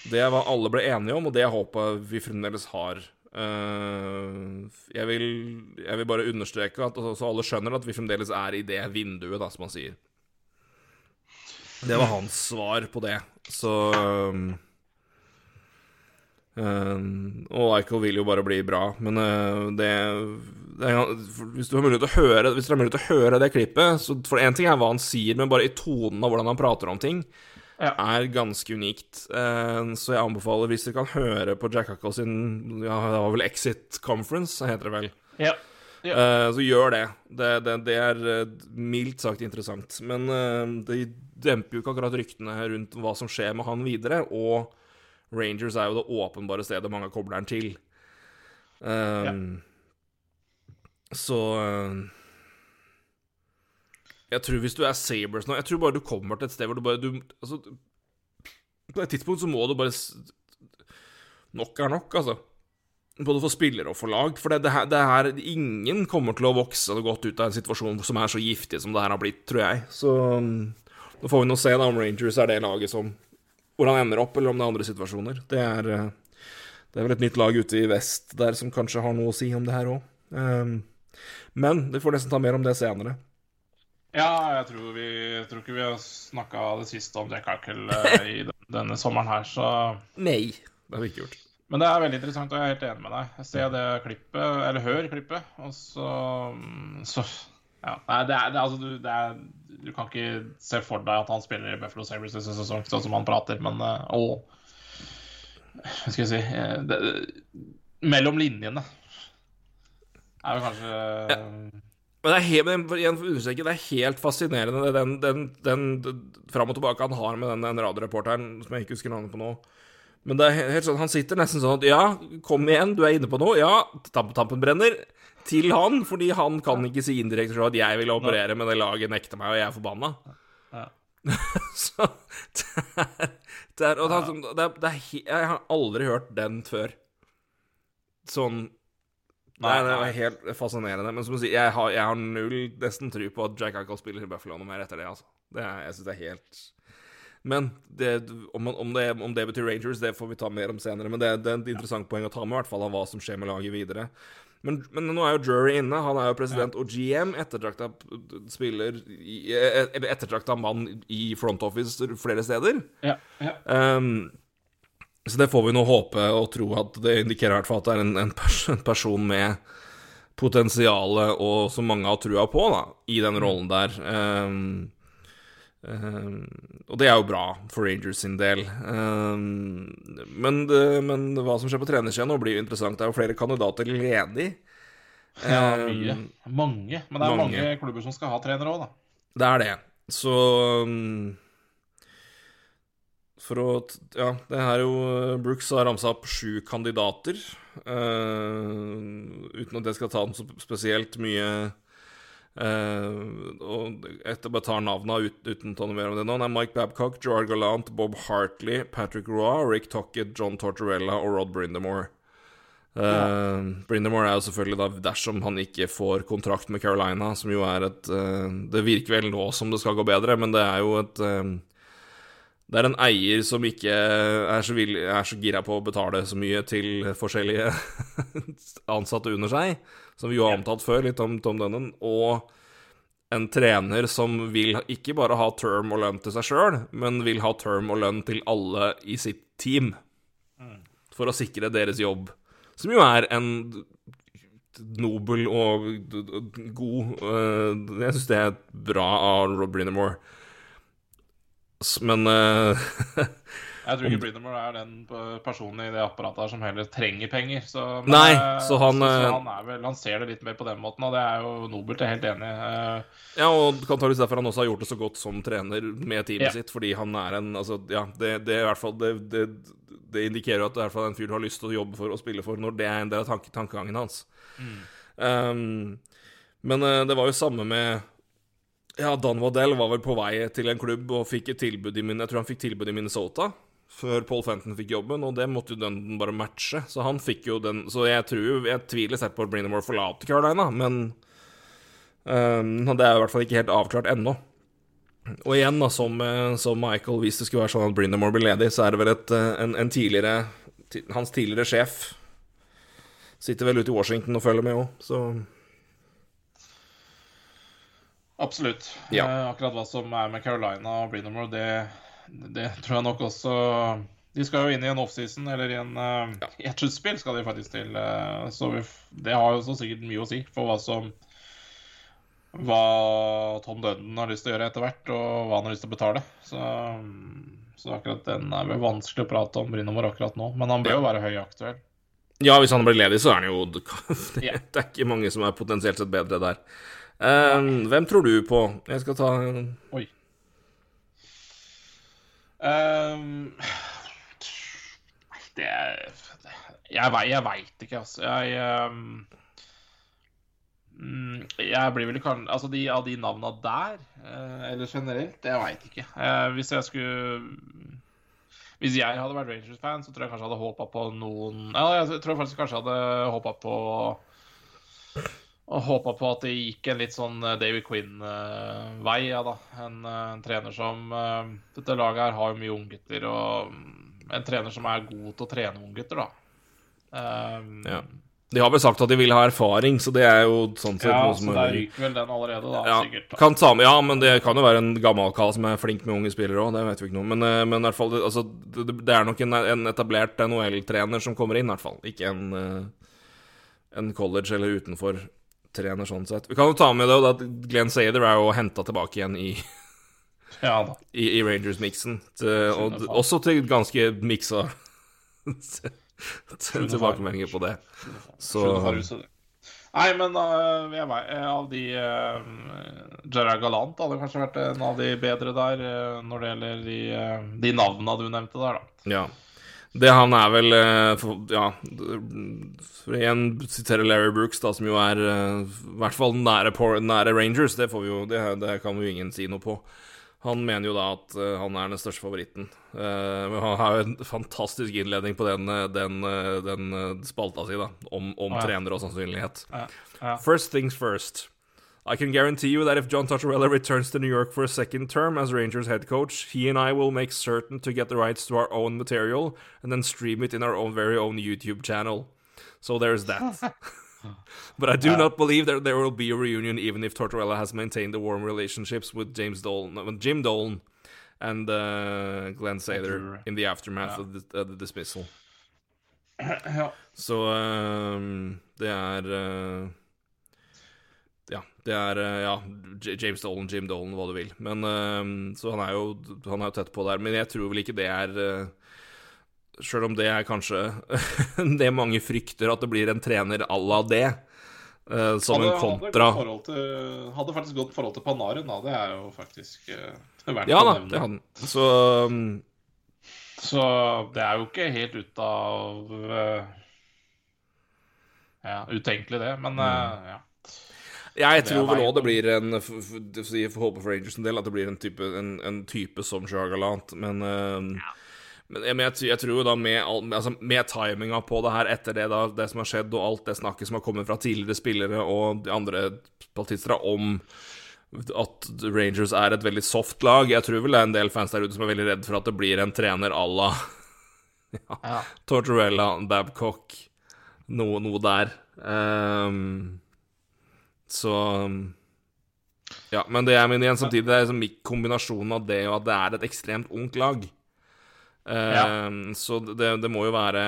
det hva alle ble enige om, og det håper vi fremdeles har. Uh, jeg, vil, jeg vil bare understreke at altså, så alle skjønner at vi fremdeles er i det vinduet, da, som man sier. Det var hans svar på det. Så um, um, Og Eichel vil jo bare bli bra, men uh, det, det er, Hvis du har mulighet til å høre Hvis du har mulighet til å høre det klippet så For én ting er hva han sier, men bare i tonen av hvordan han prater om ting, Ja. er ganske unikt. Uh, så jeg anbefaler, hvis dere kan høre på Jack Huckle sin Ja, det var vel Exit Conference, heter det vel. Ja. Så gjør det. Det, det, det er mildt sagt interessant. Men det demper jo ikke akkurat ryktene rundt hva som skjer med han videre, og Rangers er jo det åpenbare stedet mange kobler den til. Eh, Så eh, Jeg tror hvis du er Sabres nå Jeg tror bare du kommer til et sted hvor du bare du, altså, På et tidspunkt så må du bare Nok er nok, altså. Både for spillere og for lag. For det, det, her, det her Ingen kommer til å vokse godt ut av en situasjon som er så giftig som det her har blitt, tror jeg. Så mm, nå får vi nå se da om Rangers er det laget som Hvor han ender opp, eller om det er andre situasjoner. Det er eh, Det er vel et nytt lag ute i vest der som kanskje har noe å si om det her òg. men vi får nesten ta mer om det senere. Ja, jeg tror, vi, jeg tror ikke vi har snakka det siste om Eichel eh, i denne sommeren her, så Nei. Det har vi ikke gjort. Men det er veldig interessant, og jeg er helt enig med deg. Jeg ser det klippet, eller hør klippet, og så, så ja. Nei, det er, det altså, du, det er, du kan ikke se for deg at han spiller i Buffalo Sabres neste sesong, sånn som han prater, men å Hva skal jeg si eh, det, Mellom linjene er jo kanskje Men det er helt, igjen det er helt fascinerende den, den, den, den fram og tilbake han har med den, den radioreporteren som jeg ikke husker navnet på nå. Men det er helt sånn, han sitter nesten sånn at ja, kom igjen, du er inne på noe. Ja, tamp, tampen brenner. Til han, fordi han kan ikke si indirekte at jeg vil operere, men det laget nekter meg, og jeg er forbanna. Ja. Så det er, det er, og det er, det er, det er, Jeg har aldri hørt den før. Sånn Nei, det er helt fascinerende. Men som du sier, jeg har, jeg har null nesten tro på at Jack Eichel spiller i Buffalo noe mer etter det, altså. Det er, jeg syns det er helt Men det, om, om, det, om det betyr Rangers, det får vi ta mer om senere. Men det, det er et interessant poeng å ta med, i hvert fall av hva som skjer med laget videre. Men, men nå er jo Drury inne. Han er jo president og GM. Ettertrakta spiller eh, Eller ettertrakta mann i front office flere steder. Ja, ja. Um, så det får vi nå håpe og tro at det indikerer i hvert fall at det er en, en, pers en person med potensialet og som mange har trua på, da, i den rollen der. Ehm, og det er jo bra for Rangers sin del. Ehm, men, det, men hva som skjer på trenersida nå, blir jo interessant. Det er jo flere kandidater ledig. ja Ehm, mye. Mange. Men det er mange. mange, klubber som skal ha trenere òg, da. Det er det. Så For å Ja, det er jo Brooks har ramsa opp sju kandidater. Uh, uten at jeg skal ta den så spesielt mye Uh, og etter bare tar navna ut, uten å noe mer om det nå, det er Mike Babcock, Gerard Gallant, Bob Hartley, Patrick Roy, Rick Tockett, John Tortorella og Rod Brindamore. Uh, ja. Brindamore er jo selvfølgelig da dersom han ikke får kontrakt med Carolina, som jo er et uh, Det virker vel nå som det skal gå bedre, men det er jo et det er en eier som ikke er så, vill, er så gira på å betale så mye til forskjellige ansatte under seg, som vi jo har omtalt før, litt om Tom Dunnan, og en trener som vil ikke bare ha term og lønn til seg sjøl, men vil ha term og lønn til alle i sitt team, for å sikre deres jobb, som jo er en nobel og god uh, Jeg syns det er bra av Rob Brinnemore. Men uh, Jeg tror ikke Brindamore er den personen i det apparatet her som heller trenger penger. Så, men, Nei, eh, så han, så, så eh, han, vel, han, ser det litt mer på den måten, og det er jo nobelt. Jeg er helt enig. Ja, og antakeligvis derfor han også har gjort det så godt som trener med teamet yeah. sitt, fordi han er en Altså, ja, det, det er i hvert fall det, det, det indikerer jo at det er i hvert fall en fyr du har lyst til å jobbe for og spille for, når det er en del av tanke, tankegangen hans. Mm. Um, men det var jo samme med ja, Dan Waddell var vel på vei til en klubb og fikk et tilbud i Jeg tror han fikk tilbud i Minnesota før Paul Fenton fikk jobben, og det måtte jo den bare matche. Så han fikk jo den Så jeg tror Jeg tviler sterkt på at Brinamore forlater Carolina, men um, det er i hvert fall ikke helt avklart ennå. Og igjen, da, som, eh, som, Michael, hvis det skulle være sånn at Brinamore blir ledig, så er det vel et, eh, en, en tidligere Hans tidligere sjef sitter vel ute i Washington og følger med òg, så Absolutt. Ja. Eh, akkurat hva som er med Carolina og Brinamore, det, det, tror jeg nok også De skal jo inn i en offseason, eller i, en, uh, ja. et sluttspill skal de faktisk til. Uh, så vi, det har jo så sikkert mye å si for hva som Hva Tom Døden har lyst til å gjøre etter hvert, og hva han har lyst til å betale. Så, så akkurat den er vel vanskelig å prate om Brinamore akkurat nå. Men han bør jo være høyaktuell. Ja, hvis han blir ledig, så er han jo Det er ikke mange som er potensielt sett bedre der. Um, hvem tror du på? Jeg skal ta Oi. Um, det Jeg, jeg veit ikke, altså. Jeg um, Jeg blir vel kan, Altså, de, av de navna der, uh, eller generelt, jeg veit ikke. Uh, hvis jeg skulle Hvis jeg hadde vært Rangers-fan, så tror jeg kanskje jeg hadde håpa på noen Ja, jeg tror faktisk kanskje jeg hadde håpa på og håpa på at det gikk en litt sånn eh, David Quinn-vei. Ja, da. En, eh, en, trener som uh, Dette laget her har jo mye unggutter, og mm, en trener som er god til å trene unggutter, da. Um, ja. De har vel sagt at de vil ha erfaring, så det er jo sånn sett Ja, så der ryker vel den allerede, da, ja, sikkert. Kan ta med, ja, men det kan jo være en gammel kar som er flink med unge spillere òg, det vet vi ikke noe Men, men i hvert fall, altså, det, det er nok en, en etablert NHL-trener som kommer inn, i hvert fall. Ikke en, en college eller utenfor trener sånn sett. Vi kan jo ta med det at Glenn Sader er jo henta tilbake igjen i ja, i, i Rangers-miksen. Og også til ganske miksa tilbakemeldinger på det. Så Nei, men uh, jeg vet, av de uh, Gerard Galant hadde kanskje vært en av de bedre der uh, når det gjelder de, uh, de navna du nevnte der, da. Ja. Det han er vel eh, Ja, for igjen siterer Larry Brooks, da, som jo er eh, i hvert fall nære, nære Rangers. Det, får vi jo, det, det kan jo ingen si noe på. Han mener jo da at uh, han er den største favoritten. Men han har jo en fantastisk innledning på den, den, den spalta si, da, om, om ja. trenere og sannsynlighet. Ja. Ja. First things first. I can guarantee you that if John Tortorella returns to New York for a second term as Rangers head coach, he and I will make certain to get the rights to our own material and then stream it in our own very own YouTube channel. So there's that. but I do uh, not believe that there will be a reunion, even if Tortorella has maintained the warm relationships with James Dolan, with Jim Dolan, and uh, Glenn Sather in the aftermath yeah. of the, uh, the dismissal. Så um, det er uh, Ja, det er eh, ja, James Dolan, Jim Dolan, hva du vil. Men, eh, så han er, jo, han er jo tett på der. Men jeg tror vel ikke det er eh, Sjøl om det er kanskje det mange frykter, at det blir en trener à la det. som hadde, en kontra hadde, til, hadde, faktisk godt forhold til Panaren, da. Det er jo faktisk verdt ja, å nevne. Ja da, Så um, Så det er jo ikke helt ut av Ja, utenkelig, det. Men mm. ja. Jeg tror vel òg det blir en Jeg f- f- håpe for Rangers en del at det blir en type, en, en type som Sjagalant, men eh, Men, men jeg, jeg tror jo da med, altså med timinga på det her etter det, da, det som har skjedd, og alt det snakket som har kommet fra tidligere spillere og de andre spaltister om at Rangers er et veldig soft lag Jeg tror vel det er en del fans der ute som er veldig redd for at det blir en trener à la Ja. Tortorella, Babcock, noe, noe der. Ehm, så Ja, men det er mener igjen samtidig det er liksom kombinasjonen av det og at det er et ekstremt ungt lag. Ehm, Så det, det må jo være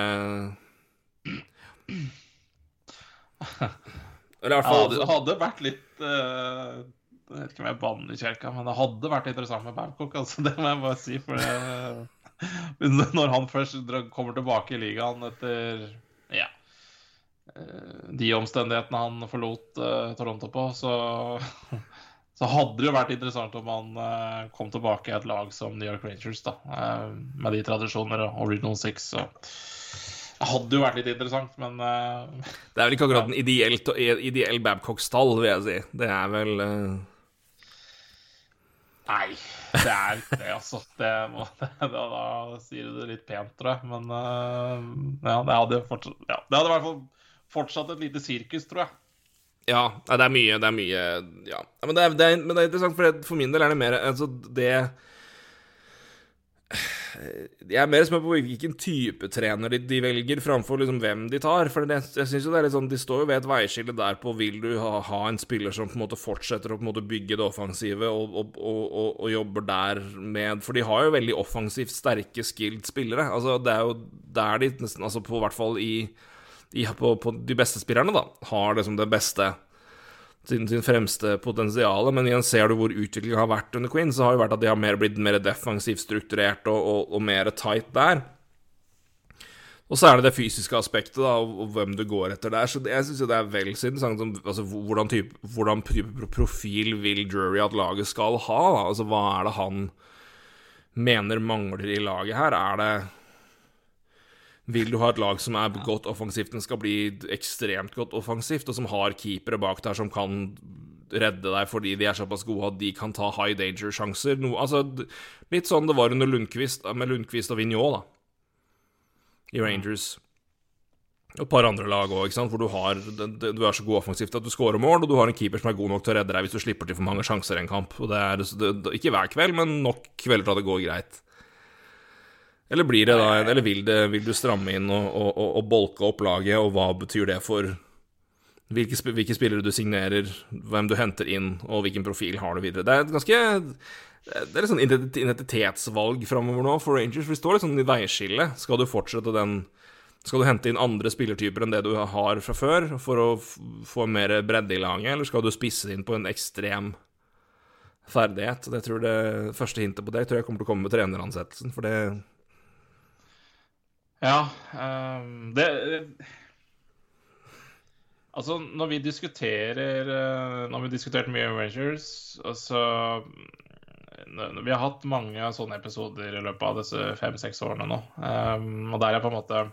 Eller i hvert Ja, det hadde vært litt uh Jeg vet ikke om jeg banner i kjelka, men det hadde vært interessant med Babcock. Altså, det må jeg bare si. For det, når han først kommer tilbake i ligaen etter ja, eh, de omstendighetene han forlot eh, Toronto på, så, så hadde det jo vært interessant om han eh, kom tilbake i et lag som New York Rangers, da, eh, med de tradisjoner og Original Six. Så. Det hadde jo vært litt interessant, men uh, Det er vel ikke akkurat en ideell, ideell Babcock-stall, vil jeg si. Det er vel uh... Nei, det er ikke det, altså. Det må, det, da, da sier du det litt pent, tror jeg. Men uh, ja, det hadde fortsatt ja, Det hadde i hvert fall fortsatt et lite sirkus, tror jeg. Ja, det er mye Det er mye Ja. Men det er, det er, men det er interessant, for, det, for min del er det mer Altså, det Jeg er mer spent på hvilken type trener de, de velger, framfor liksom hvem de tar. For det, jeg synes jo det er litt sånn De står jo ved et veiskille der på Vil du ha, ha en spiller som på en måte fortsetter å på en måte bygge det offensive og, og, og, og jobber der med For de har jo veldig offensivt sterke, skilled spillere. Altså, det er jo der de nesten Altså, på hvert fall i, i på, på de beste spillerne, da, har liksom det beste sin, sin fremste potensial. Men igjen ser du hvor utviklingen har vært under Queen, så har jo vært at de har mer, blitt mer defensivt strukturert og, og, og mer tight der. Og så er det det fysiske aspektet, da, og, hvem du går etter der. Så det, jeg syns det er vel så interessant som altså, hvordan, type, hvordan type profil vil Drury at laget skal ha? Da? Altså, hva er det han mener mangler i laget her? Er det vil du ha et lag som er godt offensivt, den skal bli ekstremt godt offensivt, og som har keepere bak der som kan redde deg fordi de er såpass gode at de kan ta high danger-sjanser? No, altså, litt sånn det var under Lundqvist, med Lundqvist og Vigneault, da, i Rangers. Og et par andre lag òg, hvor du, har, du er så god offensivt at du scorer mål, og du har en keeper som er god nok til å redde deg hvis du slipper til for mange sjanser i en kamp. Og det er, det, det, ikke hver kveld, men nok kvelder til at det går greit. Eller blir det da Eller vil, det, vil du stramme inn og, og, og, og bolke opp laget, og hva betyr det for hvilke, hvilke spillere du signerer, hvem du henter inn, og hvilken profil har du videre? Det er et ganske Det er et sånn identitetsvalg framover nå for Rangers. Vi står litt sånn i veiskillet. Skal du fortsette den Skal du hente inn andre spillertyper enn det du har fra før, for å få mer bredde i laget, eller skal du spisse inn på en ekstrem ferdighet? Det tror det første hintet på det tror jeg kommer til å komme med treneransettelsen, for det Ja, um, det Altså, når vi diskuterer Nå Når vi diskutert mye Rangers, altså Vi har hatt mange sånne episoder i løpet av disse fem-seks årene nå. Um, og der er på en måte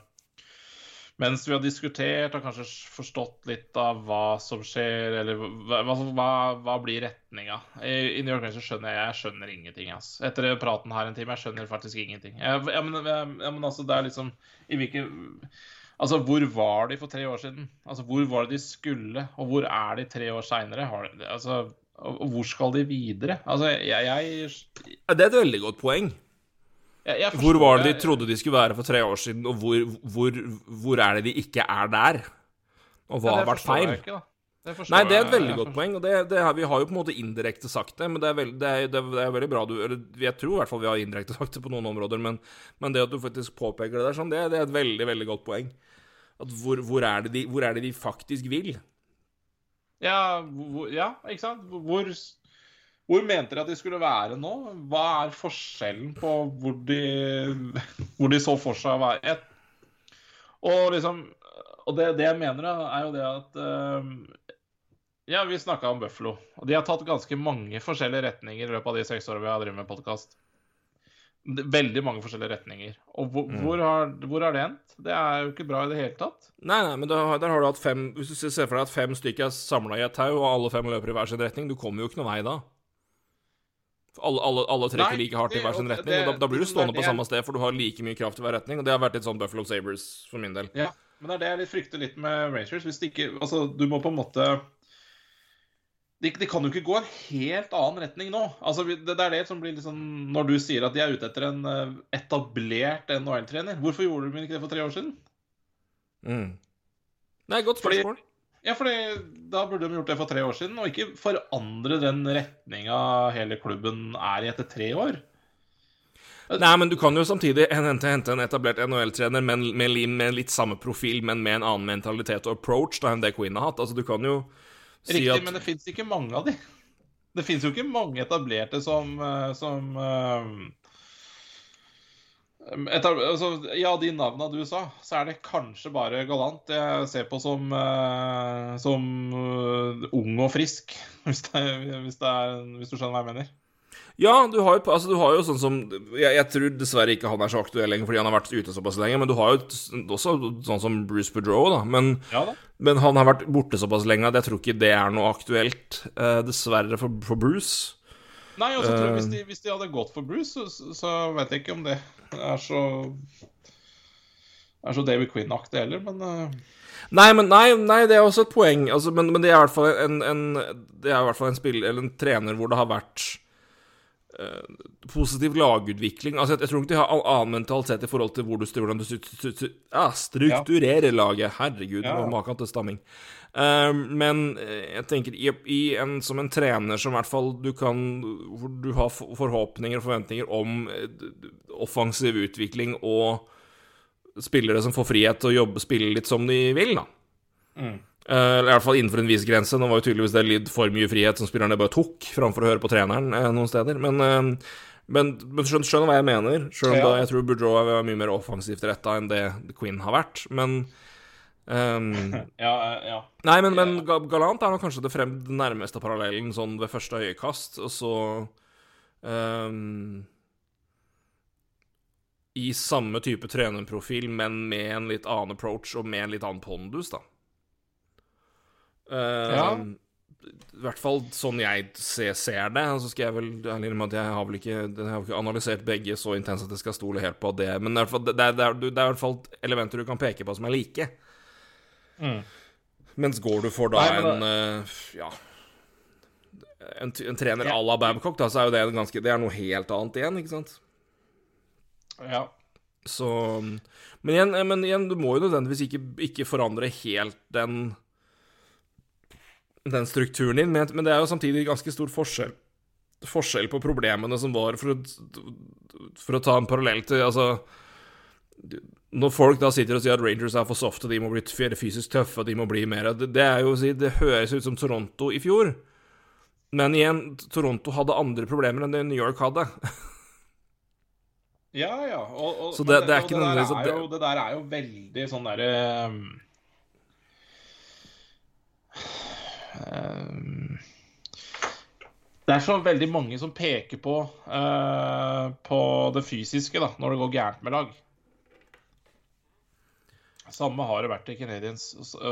Mens vi har diskutert og kanskje forstått litt av hva som skjer, eller hva, hva, hva, blir retninga I, New York Rangers skjønner jeg jeg skjønner ingenting. ass. Etter praten her en time, jeg skjønner faktisk ingenting. Jeg, jeg, men, jeg, men altså, det er liksom i hvilke Altså, hvor var de for tre år siden? Altså, Hvor var det de skulle, og hvor er de tre år seinere? Altså, hvor skal de videre? Altså, jeg, jeg, Det er et veldig godt poeng. Jeg, jeg Hvor var det de trodde de skulle være for tre år siden, og hvor, hvor, hvor er det de ikke er der? Og hva Ja, har vært feil? jeg ikke, da. Det Nei, det er et veldig godt poeng, og det, det her, vi har jo på en måte indirekte sagt det, men det er, veld, det, er, det, er, veldig bra du eller Jeg tror i hvert fall vi har indirekte sagt det på noen områder, men, men det at du faktisk påpeker det der sånn, det, det er et veldig, veldig godt poeng. At hvor, hvor, er de, hvor er det de faktisk vil? Ja, hvor, ja, ikke sant? Hvor, hvor mente de at de skulle være nå? Hva er forskjellen på hvor de, hvor de så for seg å være? Og liksom Og det, det jeg mener, er jo det at eh, Ja, vi snakka om Buffalo. Og de har tatt ganske mange forskjellige retninger i løpet av de seks årene vi har drevet med podkast. Veldig mange forskjellige retninger. Og hvor, Mm. hvor, har, hvor har det endt? Det er jo ikke bra i det hele tatt. Nei, nei, men da, der har du hatt fem Hvis du ser for deg at fem stykker er samla i et tau, og alle fem løper i hver sin retning, du kommer jo ikke noen vei da. Alle, alle, alle trekker Nei, like hardt i hver sin retning, det- og da, da blir du stående på samme sted, for du har like mye kraft i hver retning, og det har vært litt sånn Buffalo Sabres for min del. Ja, men det er det jeg frykter litt med Rangers. Hvis det ikke Altså, du må på en måte de, de kan jo ikke gå en helt annen retning nå. Altså, det, det er det som blir sånn Når du sier at de er ute etter en eh, etablert NHL-trener, hvorfor gjorde de ikke det for tre år siden? Mm. Nei, godt Fordi- spørsmål. Ja, for da burde de gjort det for tre år siden, og ikke forandre den retninga hele klubben er i etter tre år. Nei, men du kan jo samtidig hente, hente en etablert NHL-trener med, med, med litt samme profil, men med en annen mentalitet og approach da enn det Queen har hatt. Altså, du kan jo si Riktig, at men det fins ikke mange av de. Det fins jo ikke mange etablerte som, eh, som eh, etab altså, Ja, de navna du sa, så er det kanskje bare Galant jeg ser på som, uh, som uh, ung og frisk, hvis, det, hvis, det er, hvis du skjønner hva jeg mener. Ja, du har jo, altså, du har jo sånn som jeg, jeg tror dessverre ikke han er så aktuell lenger fordi han har vært ute såpass lenge, men du har jo også sånn som Bruce Boudreau, da. Men, Ja da. men han har vært borte såpass lenge at jeg tror ikke det er noe aktuelt, uh, dessverre, for, for Bruce. Nei, så tror jeg hvis Eh. de, hvis de hadde gått for Bruce, så, så- vet jeg ikke om det er så er så David Quinn-aktig heller, men eh, Nei, men nei, nei, det er også et poeng. Altså, men, men det er i hvert fall en, en Det er i hvert fall en spiller eller en trener hvor det har vært eh, positiv lagutvikling. Altså, jeg, jeg tror ikke de har all annen mentalitet i forhold til hvor du, hvordan du ja, strukturerer laget. Herregud, ja. maken til stamming. Eh, men eh, jeg tenker i, en, som en trener som i hvert fall du kan Hvor du har forhåpninger og forventninger om eh, offensiv utvikling og spillere som får frihet til å jobbe spille litt som de vil, da. mm. Uh, i hvert fall innenfor en viss grense. Nå var jo tydeligvis det litt for mye frihet som spillerne bare tok, framfor å høre på treneren uh, noen steder. Men, uh, men, men skjønner, skjønner hva jeg mener. Selv om Ja. da jeg tror Boudreau er mye mer offensivt retta enn det Quinn har vært. Men ehm, Ja, eh, ja. Nei, men, men Ga- Galant er nok kanskje det frem den nærmeste parallellen sånn ved første øyekast, og så um, I samme type trenerprofil, men med en litt annen approach og med en litt annen pondus, da. Ehm, I hvert fall sånn jeg ser, ser det. Så skal jeg vel ærlig innrømme at jeg har vel ikke, jeg har ikke analysert begge så intenst at jeg skal stole helt på det. Men er, er, det er i hvert fall elementer du kan peke på som er like. Mm. Mens går du for da Nei, men en uh, Ja En, en trener Ja. à la Babcock, da, så er jo det en ganske Det er noe helt annet igjen, ikke sant? ja. Så Men igjen, eh, men igjen du må jo nødvendigvis ikke, ikke forandre helt den Den strukturen din, men, men det er jo samtidig ganske stor forskjell Forskjell på problemene som var, for å, for å ta en parallell til Altså når folk da sitter og sier at Rangers er for softe, de må bli fysisk tøffe, de må bli mer Det, det er jo å si Det høres ut som Toronto i fjor. Men igjen, Toronto hadde andre problemer enn det New York hadde. Ja, ja. Og, og, Så det- det er ikke nødvendigvis at det- jo, det der er jo veldig sånn derre um, um, Det er så veldig mange som peker på uh, på det fysiske da, når det går gærent med lag. Samme har det vært i Canadiens,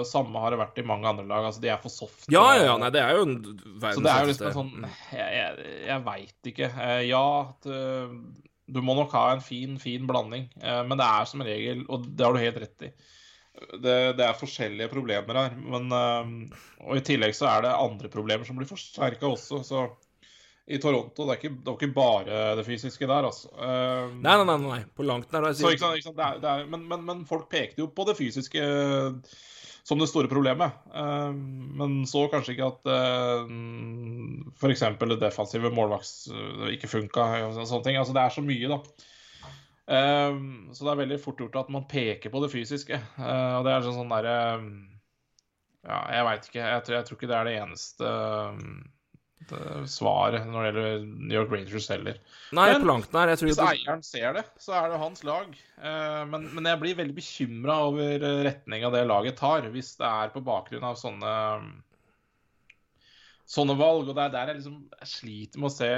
samme har det vært i mange andre lag. Altså, de er for softe. Ja, ja, ja, nei, det er jo en verdens Så det er jo liksom sånn Jeg, jeg, jeg veit ikke. Eh, Ja, at, eh, du må nok ha en fin, fin blanding, eh, men det er som regel Og det har du helt rett i. Det, det er forskjellige problemer her. Men, og i tillegg så er det andre problemer som blir forsterka også. Så i Toronto det er ikke, det var ikke bare det fysiske der, altså. Eh, Nei, nei, nei, på langt nær. så ikke sant, ikke sant? Det er, det er, men, men, men folk pekte jo på det fysiske som det store problemet. Eh, men så kanskje ikke at uh, f.eks. det defensive målvakts eh, ikke funka. og sånne ting. Altså, det er så mye, da. Um, så det er veldig fort gjort at man peker på det fysiske. Uh, og det er sånn, sånn derre Ja, jeg veit ikke. Jeg tror, jeg tror ikke det er det eneste eh, svaret når det gjelder New York Rangers heller. Nei, Men på langt nær. Jeg tror Hvis eieren ser det, så er det hans lag. Eh, Men, men jeg blir veldig bekymra over eh, retninga det laget tar, hvis det er på bakgrunn av sånne sånne valg. Og det er der jeg liksom jeg sliter med å se,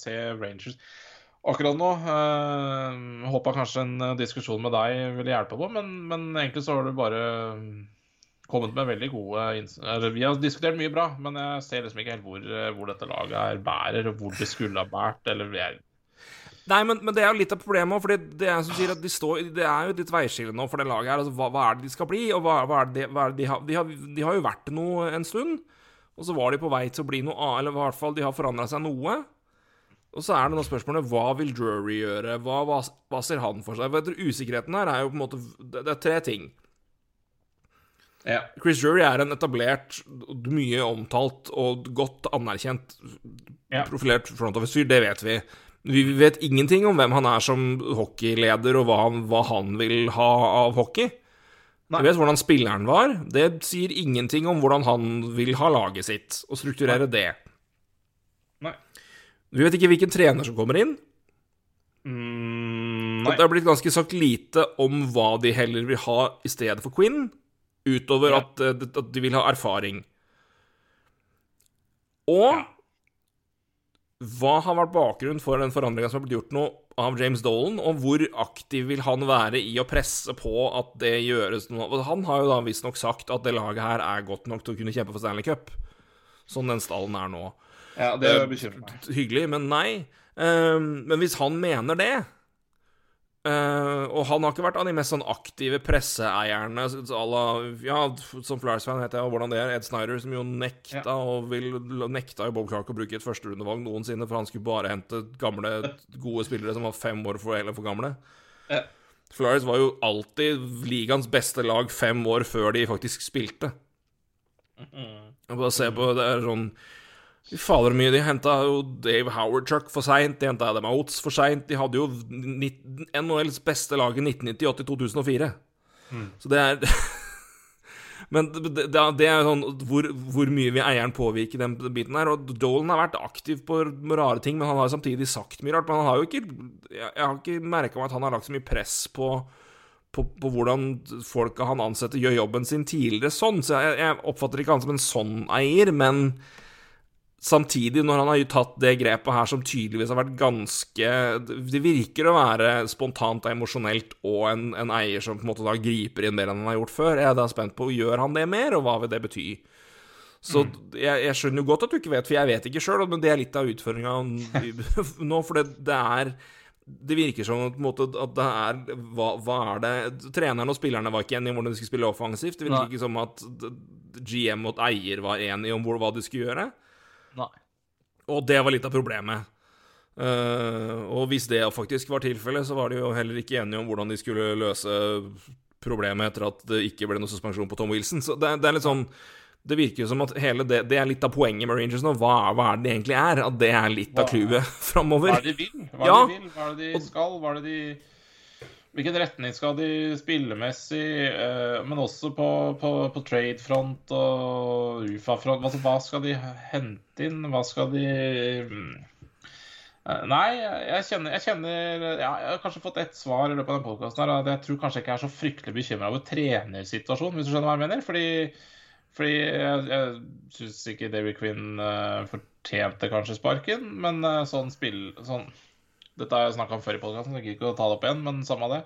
se Rangers. akkurat nå. øh, Håpa kanskje en diskusjon med deg ville hjelpe på, men, men egentlig så har du bare kommet med veldig gode eller, Vi har diskutert mye bra, men jeg ser liksom ikke helt hvor, hvor dette laget er bærer, og hvor det skulle ha båret. Nei, men, men, det er jo litt av problemet òg, for det er som sier at de står, det er jo et litt veiskille nå for det laget her. Altså, hva, hva, er det de skal bli, og hva, hva er det, hva er det de, har, de, har, de har jo vært noe en stund. Og så var de på vei til å bli noe annet, eller i hvert fall de har forandra seg noe. Og så er det nå spørsmålet hva vil Drury gjøre? Hva, hva, hva ser han for seg? For Usikkerheten her er jo på en måte Det, det er tre ting. Ja. Chris Jury er en etablert, mye omtalt og godt anerkjent ja. profilert frontofficer, det vet vi. Vi vet ingenting om hvem han er som hockeyleder, og hva han, hva han vil ha av hockey. Nei. Vi vet hvordan spilleren var. Det sier ingenting om hvordan han vil ha laget sitt, og strukturere Nei. det. Nei. Vi vet ikke hvilken trener som kommer inn. Mm, nei. det er blitt ganske sagt lite om hva de heller vil ha i stedet for Quinn, utover Ja. at, eh, at de vil ha erfaring. Og Ja. hva har vært bakgrunnen for den forandringa som har blitt gjort nå av James Dolan, og hvor aktiv vil han være i å presse på at det gjøres noe Han har jo da visstnok sagt at det laget her er godt nok til å kunne kjempe for Stanley Cup, sånn den stallen er nå. Ja, det bekymrer meg. Hyggelig, men nei. Ehm, men hvis han mener det eh, Og han har ikke vært av de mest sånn aktive presseeierne la Ja, som Flyers-fan heter jeg og hvordan det er. Ed Snyder, som jo nekta Ja. og vil, nekta jo Bob Clark å bruke et førsterundevalg noensinne, for han skulle bare hente gamle, gode spillere som var fem år for, eller for gamle. Ja. Flyers var jo alltid ligaens beste lag fem år før de faktisk spilte. Og bare se på det er sånn Fy fader, mye de henta jo Dave Howard Chuck for seint, de henta Adam Oates for seint. De hadde jo NHLs beste lag i 1998 til 2004. Så det er Men det, det er sånn hvor, hvor mye vil eieren påvirke den biten her? Og Dolan har vært aktiv på rare ting, men han har samtidig sagt mye rart. Men han har jo ikke Jeg, jeg har ikke merka meg at han har lagt så mye press på på, på hvordan folka han ansetter, gjør jobben sin tidligere sånn. Så jeg, jeg oppfatter ikke han som en sånn eier, men samtidig, når han har tatt det grepet her som tydeligvis har vært ganske Det virker å være spontant og emosjonelt, og en, en eier som på en måte da griper inn mer enn han har gjort før. Jeg er da spent på gjør han det mer, og hva vil det bety? Så jeg, jeg skjønner jo godt at du ikke vet, for jeg vet ikke sjøl, men det er litt av utfordringa nå, for det, det er det virker som på en måte, at det er hva, hva er det Treneren og spillerne var ikke enige om hvordan de skulle spille offensivt. Det virker Nei. ikke som at GM og eier var enige om hvor, hva de skulle gjøre. Nei. Og det var litt av problemet. Uh, og hvis det faktisk var tilfellet, så var de jo heller ikke enige om hvordan de skulle løse problemet etter at det ikke ble noe suspensjon på Tom Wilson. Så det, det er litt sånn Det virker jo som at hele det Det er litt av poenget med Rangers nå. Hva, hva er det de egentlig er? At det er litt av clouet framover. Hva er det de vil? Hva er Ja. det de vil? Hva er det de skal? Hva er det de Hvilken retning skal de spillemessig, eh, men også på, på, på trade-front og UFA-front? Altså, hva skal de hente inn? Hva skal de. Eh, Nei, jeg kjenner, jeg kjenner ja, Jeg har kanskje fått ett svar i løpet av den podkasten jeg tror kanskje jeg ikke er så fryktelig bekymra over trenersituasjonen, hvis du skjønner hva jeg mener. Fordi, fordi jeg, jeg syns ikke David Quinn eh, fortjente kanskje sparken, men sånn spill sånn, Dette har jeg snakka om før i podkasten, jeg gidder ikke å ta det opp igjen, men samme det.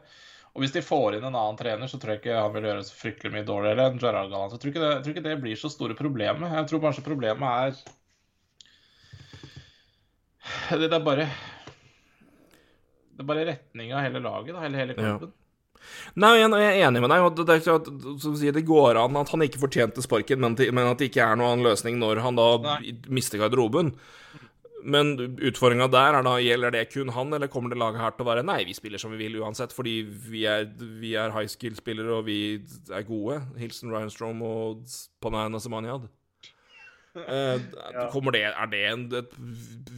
Og hvis de får inn en annen trener, så tror jeg ikke han vil gjøre så fryktelig mye dårligere enn Gerard Gallant. Jeg tror ikke det, jeg tror ikke det blir så store problemet. Jeg tror kanskje problemet er det, er bare Det er bare retninga av hele laget, da, hele, hele klubben. Nei, jeg er enig med deg. og Det, som sier, det går an at han ikke fortjente sparken, men, men at det ikke er noen annen løsning når han da Nei. mister garderoben. Men utfordringa der er da gjelder det kun han, eller kommer det laget her til å være Nei, vi spiller som vi vil uansett, fordi vi er, vi er high skill-spillere, og vi er gode. Hilsen Ryan Strom og Panayan Asemanjad. Uh, kommer det, er det en, et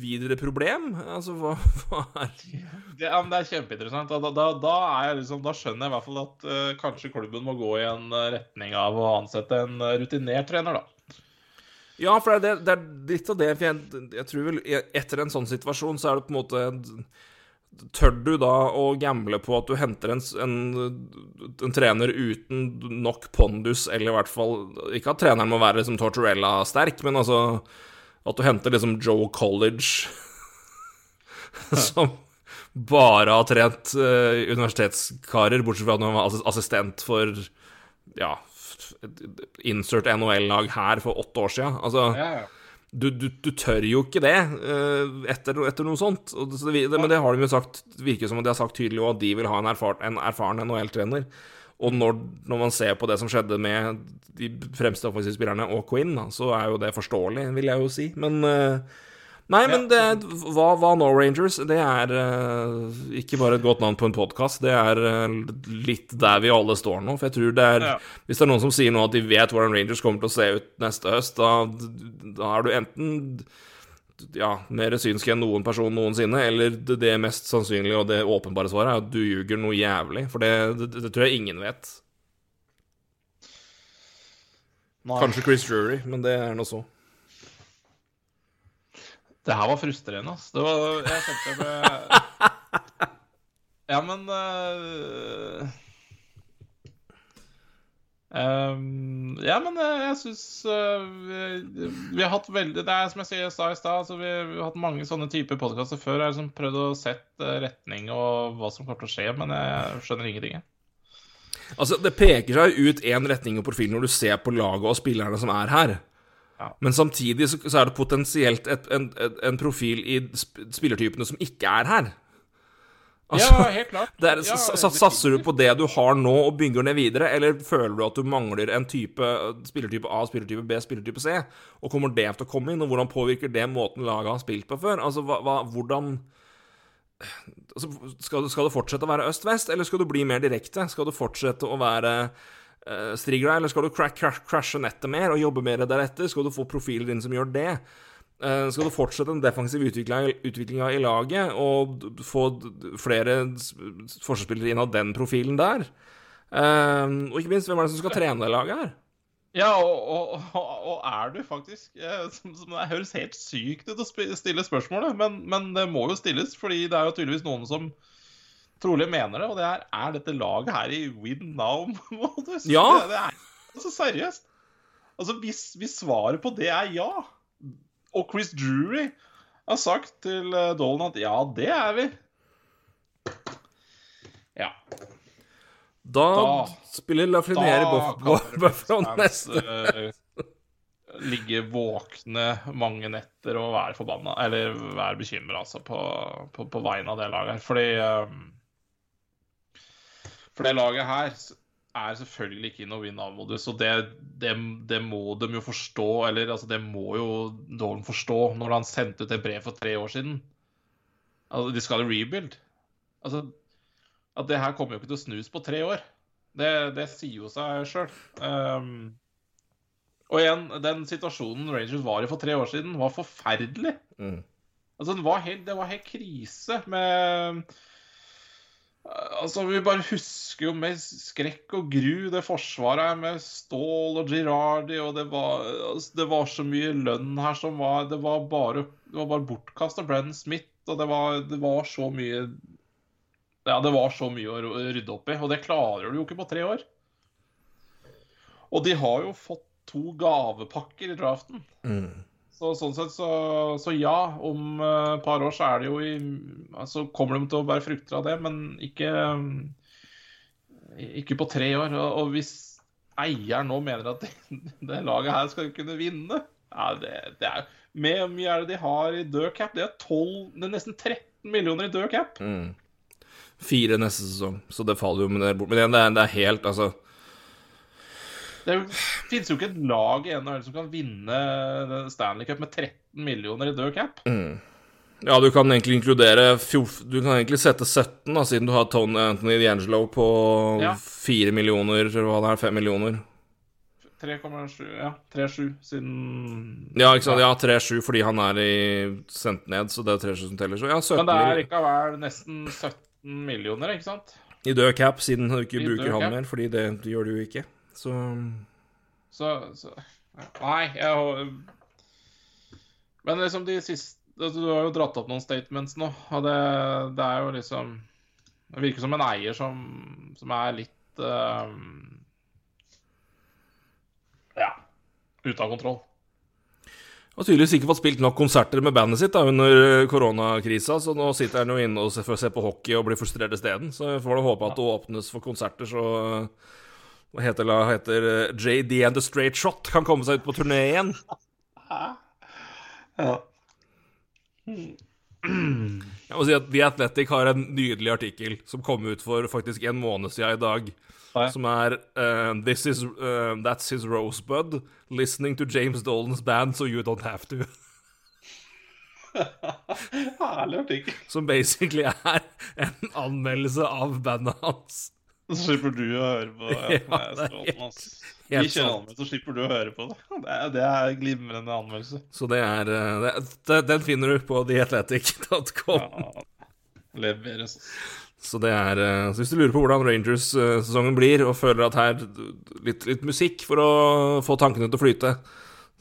videre problem? Altså, hva, hva er Det, ja, det er kjempeinteressant. Da, da, da, er liksom, da skjønner jeg i hvert fall at uh, kanskje klubben må gå i en eh, retning av å ansette en eh, rutinert trener, da. Ja, for det, er det, det er litt av det For jeg, jeg tror vel etter en sånn situasjon så er det på en måte Tør du da å gamble på at du henter en, en, en trener uten nok pondus, eller i hvert fall Ikke at treneren må være liksom Tortorella-sterk, men altså at du henter liksom Joe College som bare har trent uh, universitetskarer, bortsett fra at han var assistent for ja, insert NHL-lag her for åtte år siden. Altså, Ja, ja. du, du, du tør jo ikke det uh, etter, etter, noe sånt. Det, men det har de jo sagt, virker som de har sagt tydelig at de vil ha en, erfar, en erfaren NHL-trener. Og når, når, man ser på det som skjedde med de fremste offensivspillerne og Quinn, da, så er jo det forståelig, vil jeg jo si. Men uh, Nei, men det, hva, hva nå, Rangers? Det er uh, ikke bare et godt navn på en podkast. Det er uh, litt der vi alle står nå. For jeg tror det er ja. Hvis det er noen som sier nå at de vet hvordan Rangers kommer til å se ut neste høst, da, da er du enten ja, mer synsk enn noen person noensinne, eller det, det mest sannsynlige og det åpenbare svaret er at du ljuger noe jævlig. For det, det, det tror jeg ingen vet. Nei. Kanskje Chris Drury, men det er nå så. Det her var frustrerende, ass. Det var Jeg kjente jeg ble Ja, men uh... Um, ja, men jeg syns uh, vi, vi, har hatt veldig Det er som jeg sa i stad, altså vi, vi, har hatt mange sånne typer podkaster før. Jeg har liksom prøvd å sette retning og hva som kommer til å skje, men jeg skjønner ingenting. Altså, Det peker seg ut én retning og profil når du ser på laget og spillerne som er her. Ja. Men samtidig så, så, er det potensielt et, en, en, profil i spillertypene som ikke er her. Altså, ja, helt klart. Er, ja, satser du på det du har nå, og bygger ned videre, eller føler du at du mangler en type spillertype A, spillertype B, spillertype C? Og kommer det til å komme inn, og hvordan påvirker det måten laget har spilt på før? Altså, hva, hva, hvordan altså, skal, skal, det fortsette å være øst-vest, eller skal du bli mer direkte? Skal du fortsette å være uh, deg, eller skal du crack, crash, crashe nettet mer og jobbe mer deretter? Skal du få profiler din som gjør det? Uh, skal du fortsette den defensive utviklinga i laget og få flere forsvarsspillere inn av den profilen der? Uh, og ikke minst, hvem er det som skal trene det laget her? Ja, og, og, og, er du faktisk som, som Det høres helt sykt ut å stille spørsmålet, men, men det må jo stilles, fordi det er jo tydeligvis noen som trolig mener det, og det er Er dette laget her i win now-modus? Ja. Det, er altså seriøst. Altså, hvis, hvis, svaret på det er ja, og Chris Drury har sagt til uh, Dolan at ja, det er vi Ja. Da, da spiller Lafreniere Buffalo neste. Uh, ligge våkne mange netter og være forbanna, eller være bekymra altså, på, på, på, vegne av det laget her. Fordi um, for det laget her er selvfølgelig ikke i noe win-out-modus, og det, det, det, må de jo forstå. Eller altså, det må jo Dolan forstå når han sendte ut et brev for tre år siden. Altså, de skal rebuild. Altså, at det her kommer jo ikke til å snus på tre år. Det, det sier jo seg sjøl. Um, og igjen, den situasjonen Rangers var i for tre år siden, var forferdelig. Mm. Altså, det var, helt, det var helt krise med Altså, Vi bare husker jo med skrekk og gru det forsvaret her med Stål og Girardi, og det var, altså, det var, så mye lønn her som var Det var bare, det bare bortkasta Brennan Smith, og det var, det var, så mye Ja, det var så mye å rydde opp i, og det klarer du jo ikke på tre år. Og de har jo fått to gavepakker i draften. Mm. Så sånn sett så, så, ja, om et par år så er det jo i Altså kommer de til å bære frukter av det, men ikke Ikke på tre år. Og, hvis eieren nå mener at det, det, laget her skal kunne vinne ja, det, det er Med mye er det de har i død cap? Det er, 12, det er nesten 13 millioner i død cap. Mm. Fire neste sesong, så det faller jo med det bort. Men det er, det er helt, altså det finnes jo ikke et lag i NHL som kan vinne Stanley Cup med 13 millioner i død cap. Mm. Ja, du kan egentlig inkludere Du kan egentlig sette 17, da, siden du har Tony Anthony D'Angelo på ja. 4 millioner, eller hva det er, 5 millioner. 3,7 Ja, 3,7 siden Ja, ikke sant. Ja, 3,7 fordi han er i sendt ned, så det er 3,7 som teller. Så ja, 17 Men det er likevel nesten 17 millioner, ikke sant? I død cap, siden du ikke I bruker han mer, fordi det, det gjør du jo ikke. Så Så, så Nei, jeg Men liksom de siste altså, Du har jo dratt opp noen statements nå, og det, det er jo liksom Det virker som en eier som, som er litt uh, Ja ute av kontroll. Har tydeligvis ikke fått spilt nok konserter med bandet sitt da, under koronakrisa, så nå sitter han jo inne og ser, på hockey og blir frustrert isteden. Så jeg får da håpe at det åpnes for konserter, så Hva heter det? heter eh, JD and the Straight Shot kan komme seg ut på turné igjen. Ja. Jeg må si at The Athletic har en nydelig artikkel som kom ut for faktisk en måned siden i dag. Som er uh, This is uh, That's his rosebud. Listening to James Dolans band so you don't have to. Herlig artikkel. Som basically er en anmeldelse av bandet hans. Så slipper du å høre på. Ja, det er helt Vi sant. anmeldelse, så slipper du å høre på det. Det er, det er glimrende anmeldelse. Så det er eh, det, Den finner du på theathletic.com. Ja. Så det er eh, Så hvis du lurer på hvordan Rangers-sesongen blir, og føler at her litt, litt musikk for å få tankene til å flyte,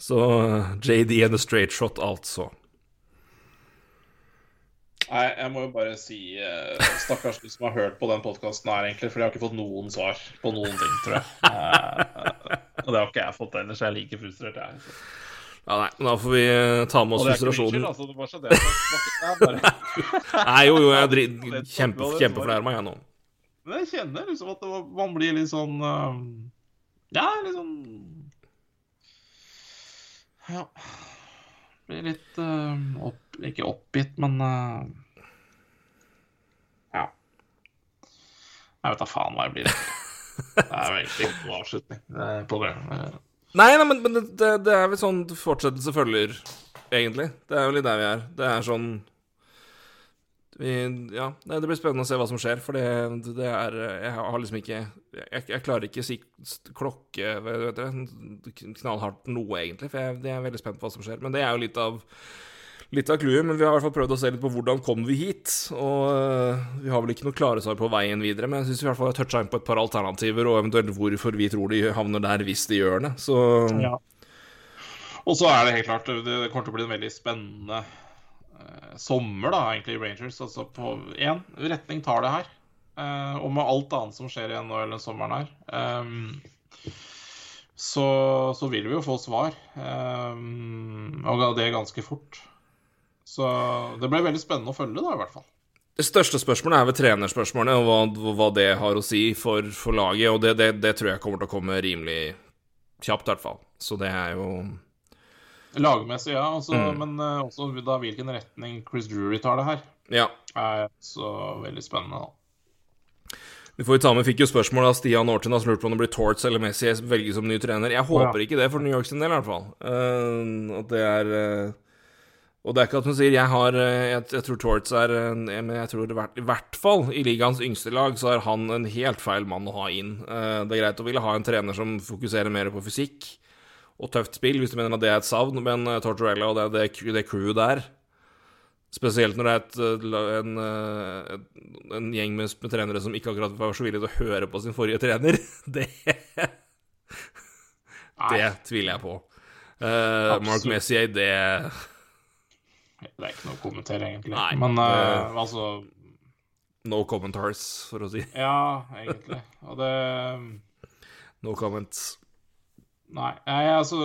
så eh, JD and the Straight Shot, altså. Nei, jeg må jo bare si uh, Stakkars du som har hørt på den podkasten her, egentlig. For jeg har ikke fått noen svar på noen ting, tror jeg. Uh, og det har ikke jeg fått ellers. jeg er like frustrert, jeg. Så. Ja, nei, da får vi eh, ta med oss frustrasjonen. altså. Det var så det. Det bare Nei, jo, jo, jeg dri- kjempe, kjempeflær meg, jeg nå. Men jeg kjenner liksom at det var, man blir litt sånn uh, Ja, litt sånn Ja. Blir litt uh, opp, Ikke oppgitt, men uh, Ja. Jeg vet da faen hva jeg blir. Det er jo egentlig ikke noe avslutning eh, på det. Nei, nei, men, men det, det er vel sånn fortsettelse følger, egentlig. Det er jo litt der vi er. Det er sånn vi, Ja, det blir spennende å se hva som skjer, for det, det er Jeg har liksom ikke Jeg, jeg klarer ikke å si klokke vet du, knallhardt noe, egentlig, for jeg, jeg er veldig spent på hva som skjer. Men det er jo litt av Litt av clouet, men vi har i hvert fall prøvd å se litt på hvordan kom vi hit. Og øh, vi har vel ikke noe klare svar på veien videre, men jeg syns vi i hvert fall har toucha inn på et par alternativer, og eventuelt hvorfor vi tror de havner der hvis de gjør det. Så Ja. Og så er det helt klart Det kommer til å bli en veldig spennende eh, sommer, da, egentlig, i Rangers. Altså på én retning tar det her. Eh, og med alt annet som skjer igjen nå eller den sommeren her, ehm, så, så vil vi jo få svar. Ehm, og det ganske fort. Så det ble veldig spennende å følge, da, i hvert fall. Det største spørsmålet er ved trenerspørsmålene, og hva, hva det har å si for, for laget. Og det, det, det tror jeg kommer til å komme rimelig kjapt, i hvert fall. Så det er jo Lagmessig, ja. Også, Mm. Men eh, også da hvilken retning Chris Drury tar det her, Ja. er så veldig spennende. da. Vi får jo ta med, fikk jo spørsmål av Stian Orten som lurte på om det blir Torts eller Messi velges som ny trener. Jeg håper ikke det for New York sin del, i hvert fall. Uh, at det er eh, Og det er ikke at hun sier jeg har eh, Jeg, jeg tror Torts er Men jeg tror i hvert, fall i ligaens yngste lag så er han en helt feil mann å ha inn. Eh, det er greit å ville ha en trener som fokuserer mer på fysikk og tøft spill, hvis du mener at det er et savn, men Tortorella og det, det, det crewet der Spesielt når det er et, eh, en, eh, en gjeng med, med trenere som ikke akkurat var så villige til å høre på sin forrige trener. Det, det tviler jeg på. Uh, Mark Messier, det Det er ikke noe å kommentere, egentlig. Nei, Men det- eh, altså No commentars, for å si. Ja, egentlig. Og det No comments. Nei, jeg, altså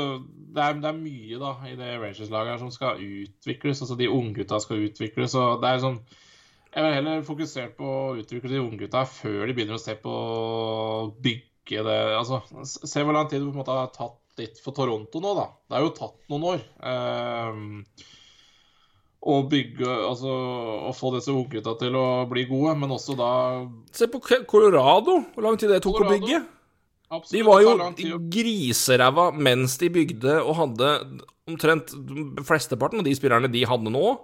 det er, det er mye da i det Rangers-laget her som skal utvikles. Altså de unggutta skal utvikles. Og det er sånn Jeg vil heller fokusert på å utvikle de unggutta før de begynner å se på å bygge det Altså se hvor lang tid det på en måte har tatt litt for Toronto nå, da. Det har jo tatt noen år. Um, å bygge Altså å få disse unggutta til å bli gode, men også da Se på Colorado, hvor lang tid det tok Colorado. å bygge. absolutt, De var jo griseræva mens de bygde, og hadde omtrent flesteparten av de spillerne de hadde nå.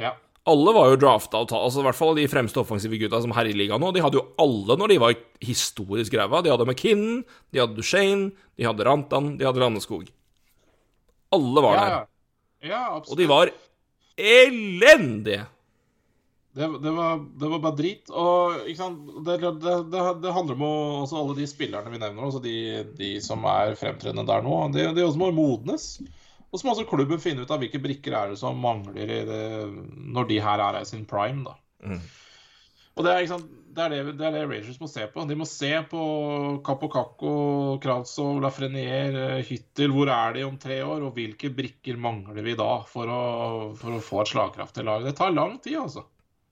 Ja. Alle var jo drafta, altså i hvert fall de fremste offensive gutta som herjer i ligaen nå. De hadde jo alle når de var historisk ræva. De hadde McKinnon, de hadde Duchene, de hadde Rantan, de hadde Landeskog. Alle var ja, der. ja. ja, absolutt. Og de var elendige. Det, det, var, det var bare drit. Og ikke sant? Det, det, det, det handler om å, også alle de spillerne vi nevner, også de, de som er fremtredende der nå. De, de også må modnes. Og så må også klubben finne ut av hvilke brikker er det som mangler i det, når de her er i sin prime. da. Mm. Og det er, ikke sant, det er det, det er det Rangers må se på. De må se på Capo Cacco, Kravtsov, Lafrenier, eh, Hyttel. Hvor er de om tre år, og hvilke brikker mangler vi da for å, for å få et slagkraftig lag? Det tar lang tid, altså.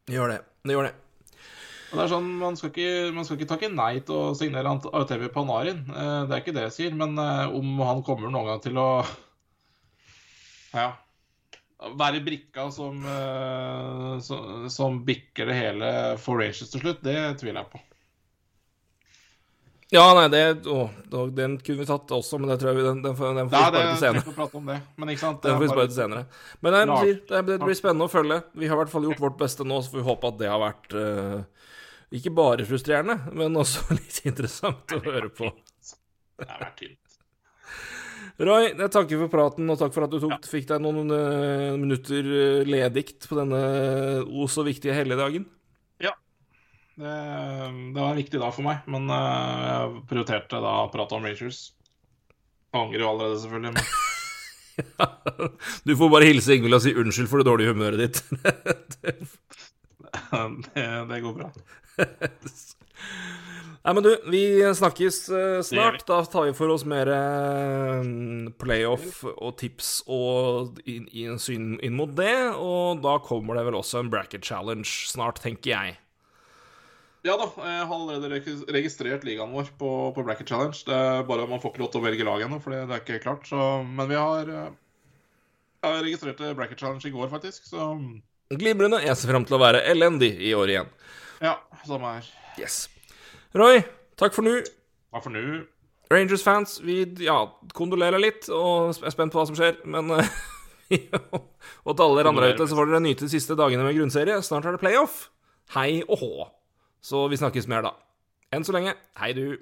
Det gjør det. Det gjør det. Og det er sånn, Man skal ikke, man skal ikke takke nei til å signere Artemi Panarin. Eh, Det er ikke det jeg sier. Men eh, om han kommer noen gang til å ja, være brikka som, eh, som, som bikker det hele for Rangers til slutt, det tviler jeg på. Ja, nei, det å, Den kunne vi tatt også, men det tror jeg vi, den, den, får- den får vi spare til senere. om det. Men ikke sant? Den får vi spare til senere. Men nei, det blir spennende å følge. Vi har i hvert fall gjort vårt beste nå, så får vi håpe at det har vært uh, ikke bare frustrerende, men også litt interessant å høre på. Det har vært tynt. Roy, jeg takker for praten, og takk for at du tok, fikk deg noen uh, minutter uh, ledikt på denne o så viktige helligdagen. Det, det var en viktig dag for meg, men uh, jeg prioriterte da å prate om Rangers. Angrer jo allerede, selvfølgelig. Men Du får bare hilse Ingvild og si unnskyld for det dårlige humøret ditt. det, det går bra. Nei, men du, vi snakkes eh, snart. Da tar vi for oss mer eh, playoff og tips og inn, inn, inn mot det. Og da kommer det vel også en bracket challenge snart, tenker jeg. Ja da, jeg har allerede registrert ligaen vår på, på Bracket Challenge. Det er bare Man får ikke lov til å velge lag ennå, for det det er ikke klart. Så, men vi har eh, Jeg registrerte Bracket Challenge i går, faktisk. Så Glimrende. Jeg ser fram til å være elendig i år igjen. ja, samme her. Yes. Roy, takk for nå. Takk for nå? Rangers-fans, vi ja, kondolerer litt og er spent på hva som skjer, men eh, Og til alle dere andre ute, så får dere nyte de siste dagene med grunnserie. Snart er det playoff. Hei og hå. Så vi snakkes mer da. Enn så lenge, hei du.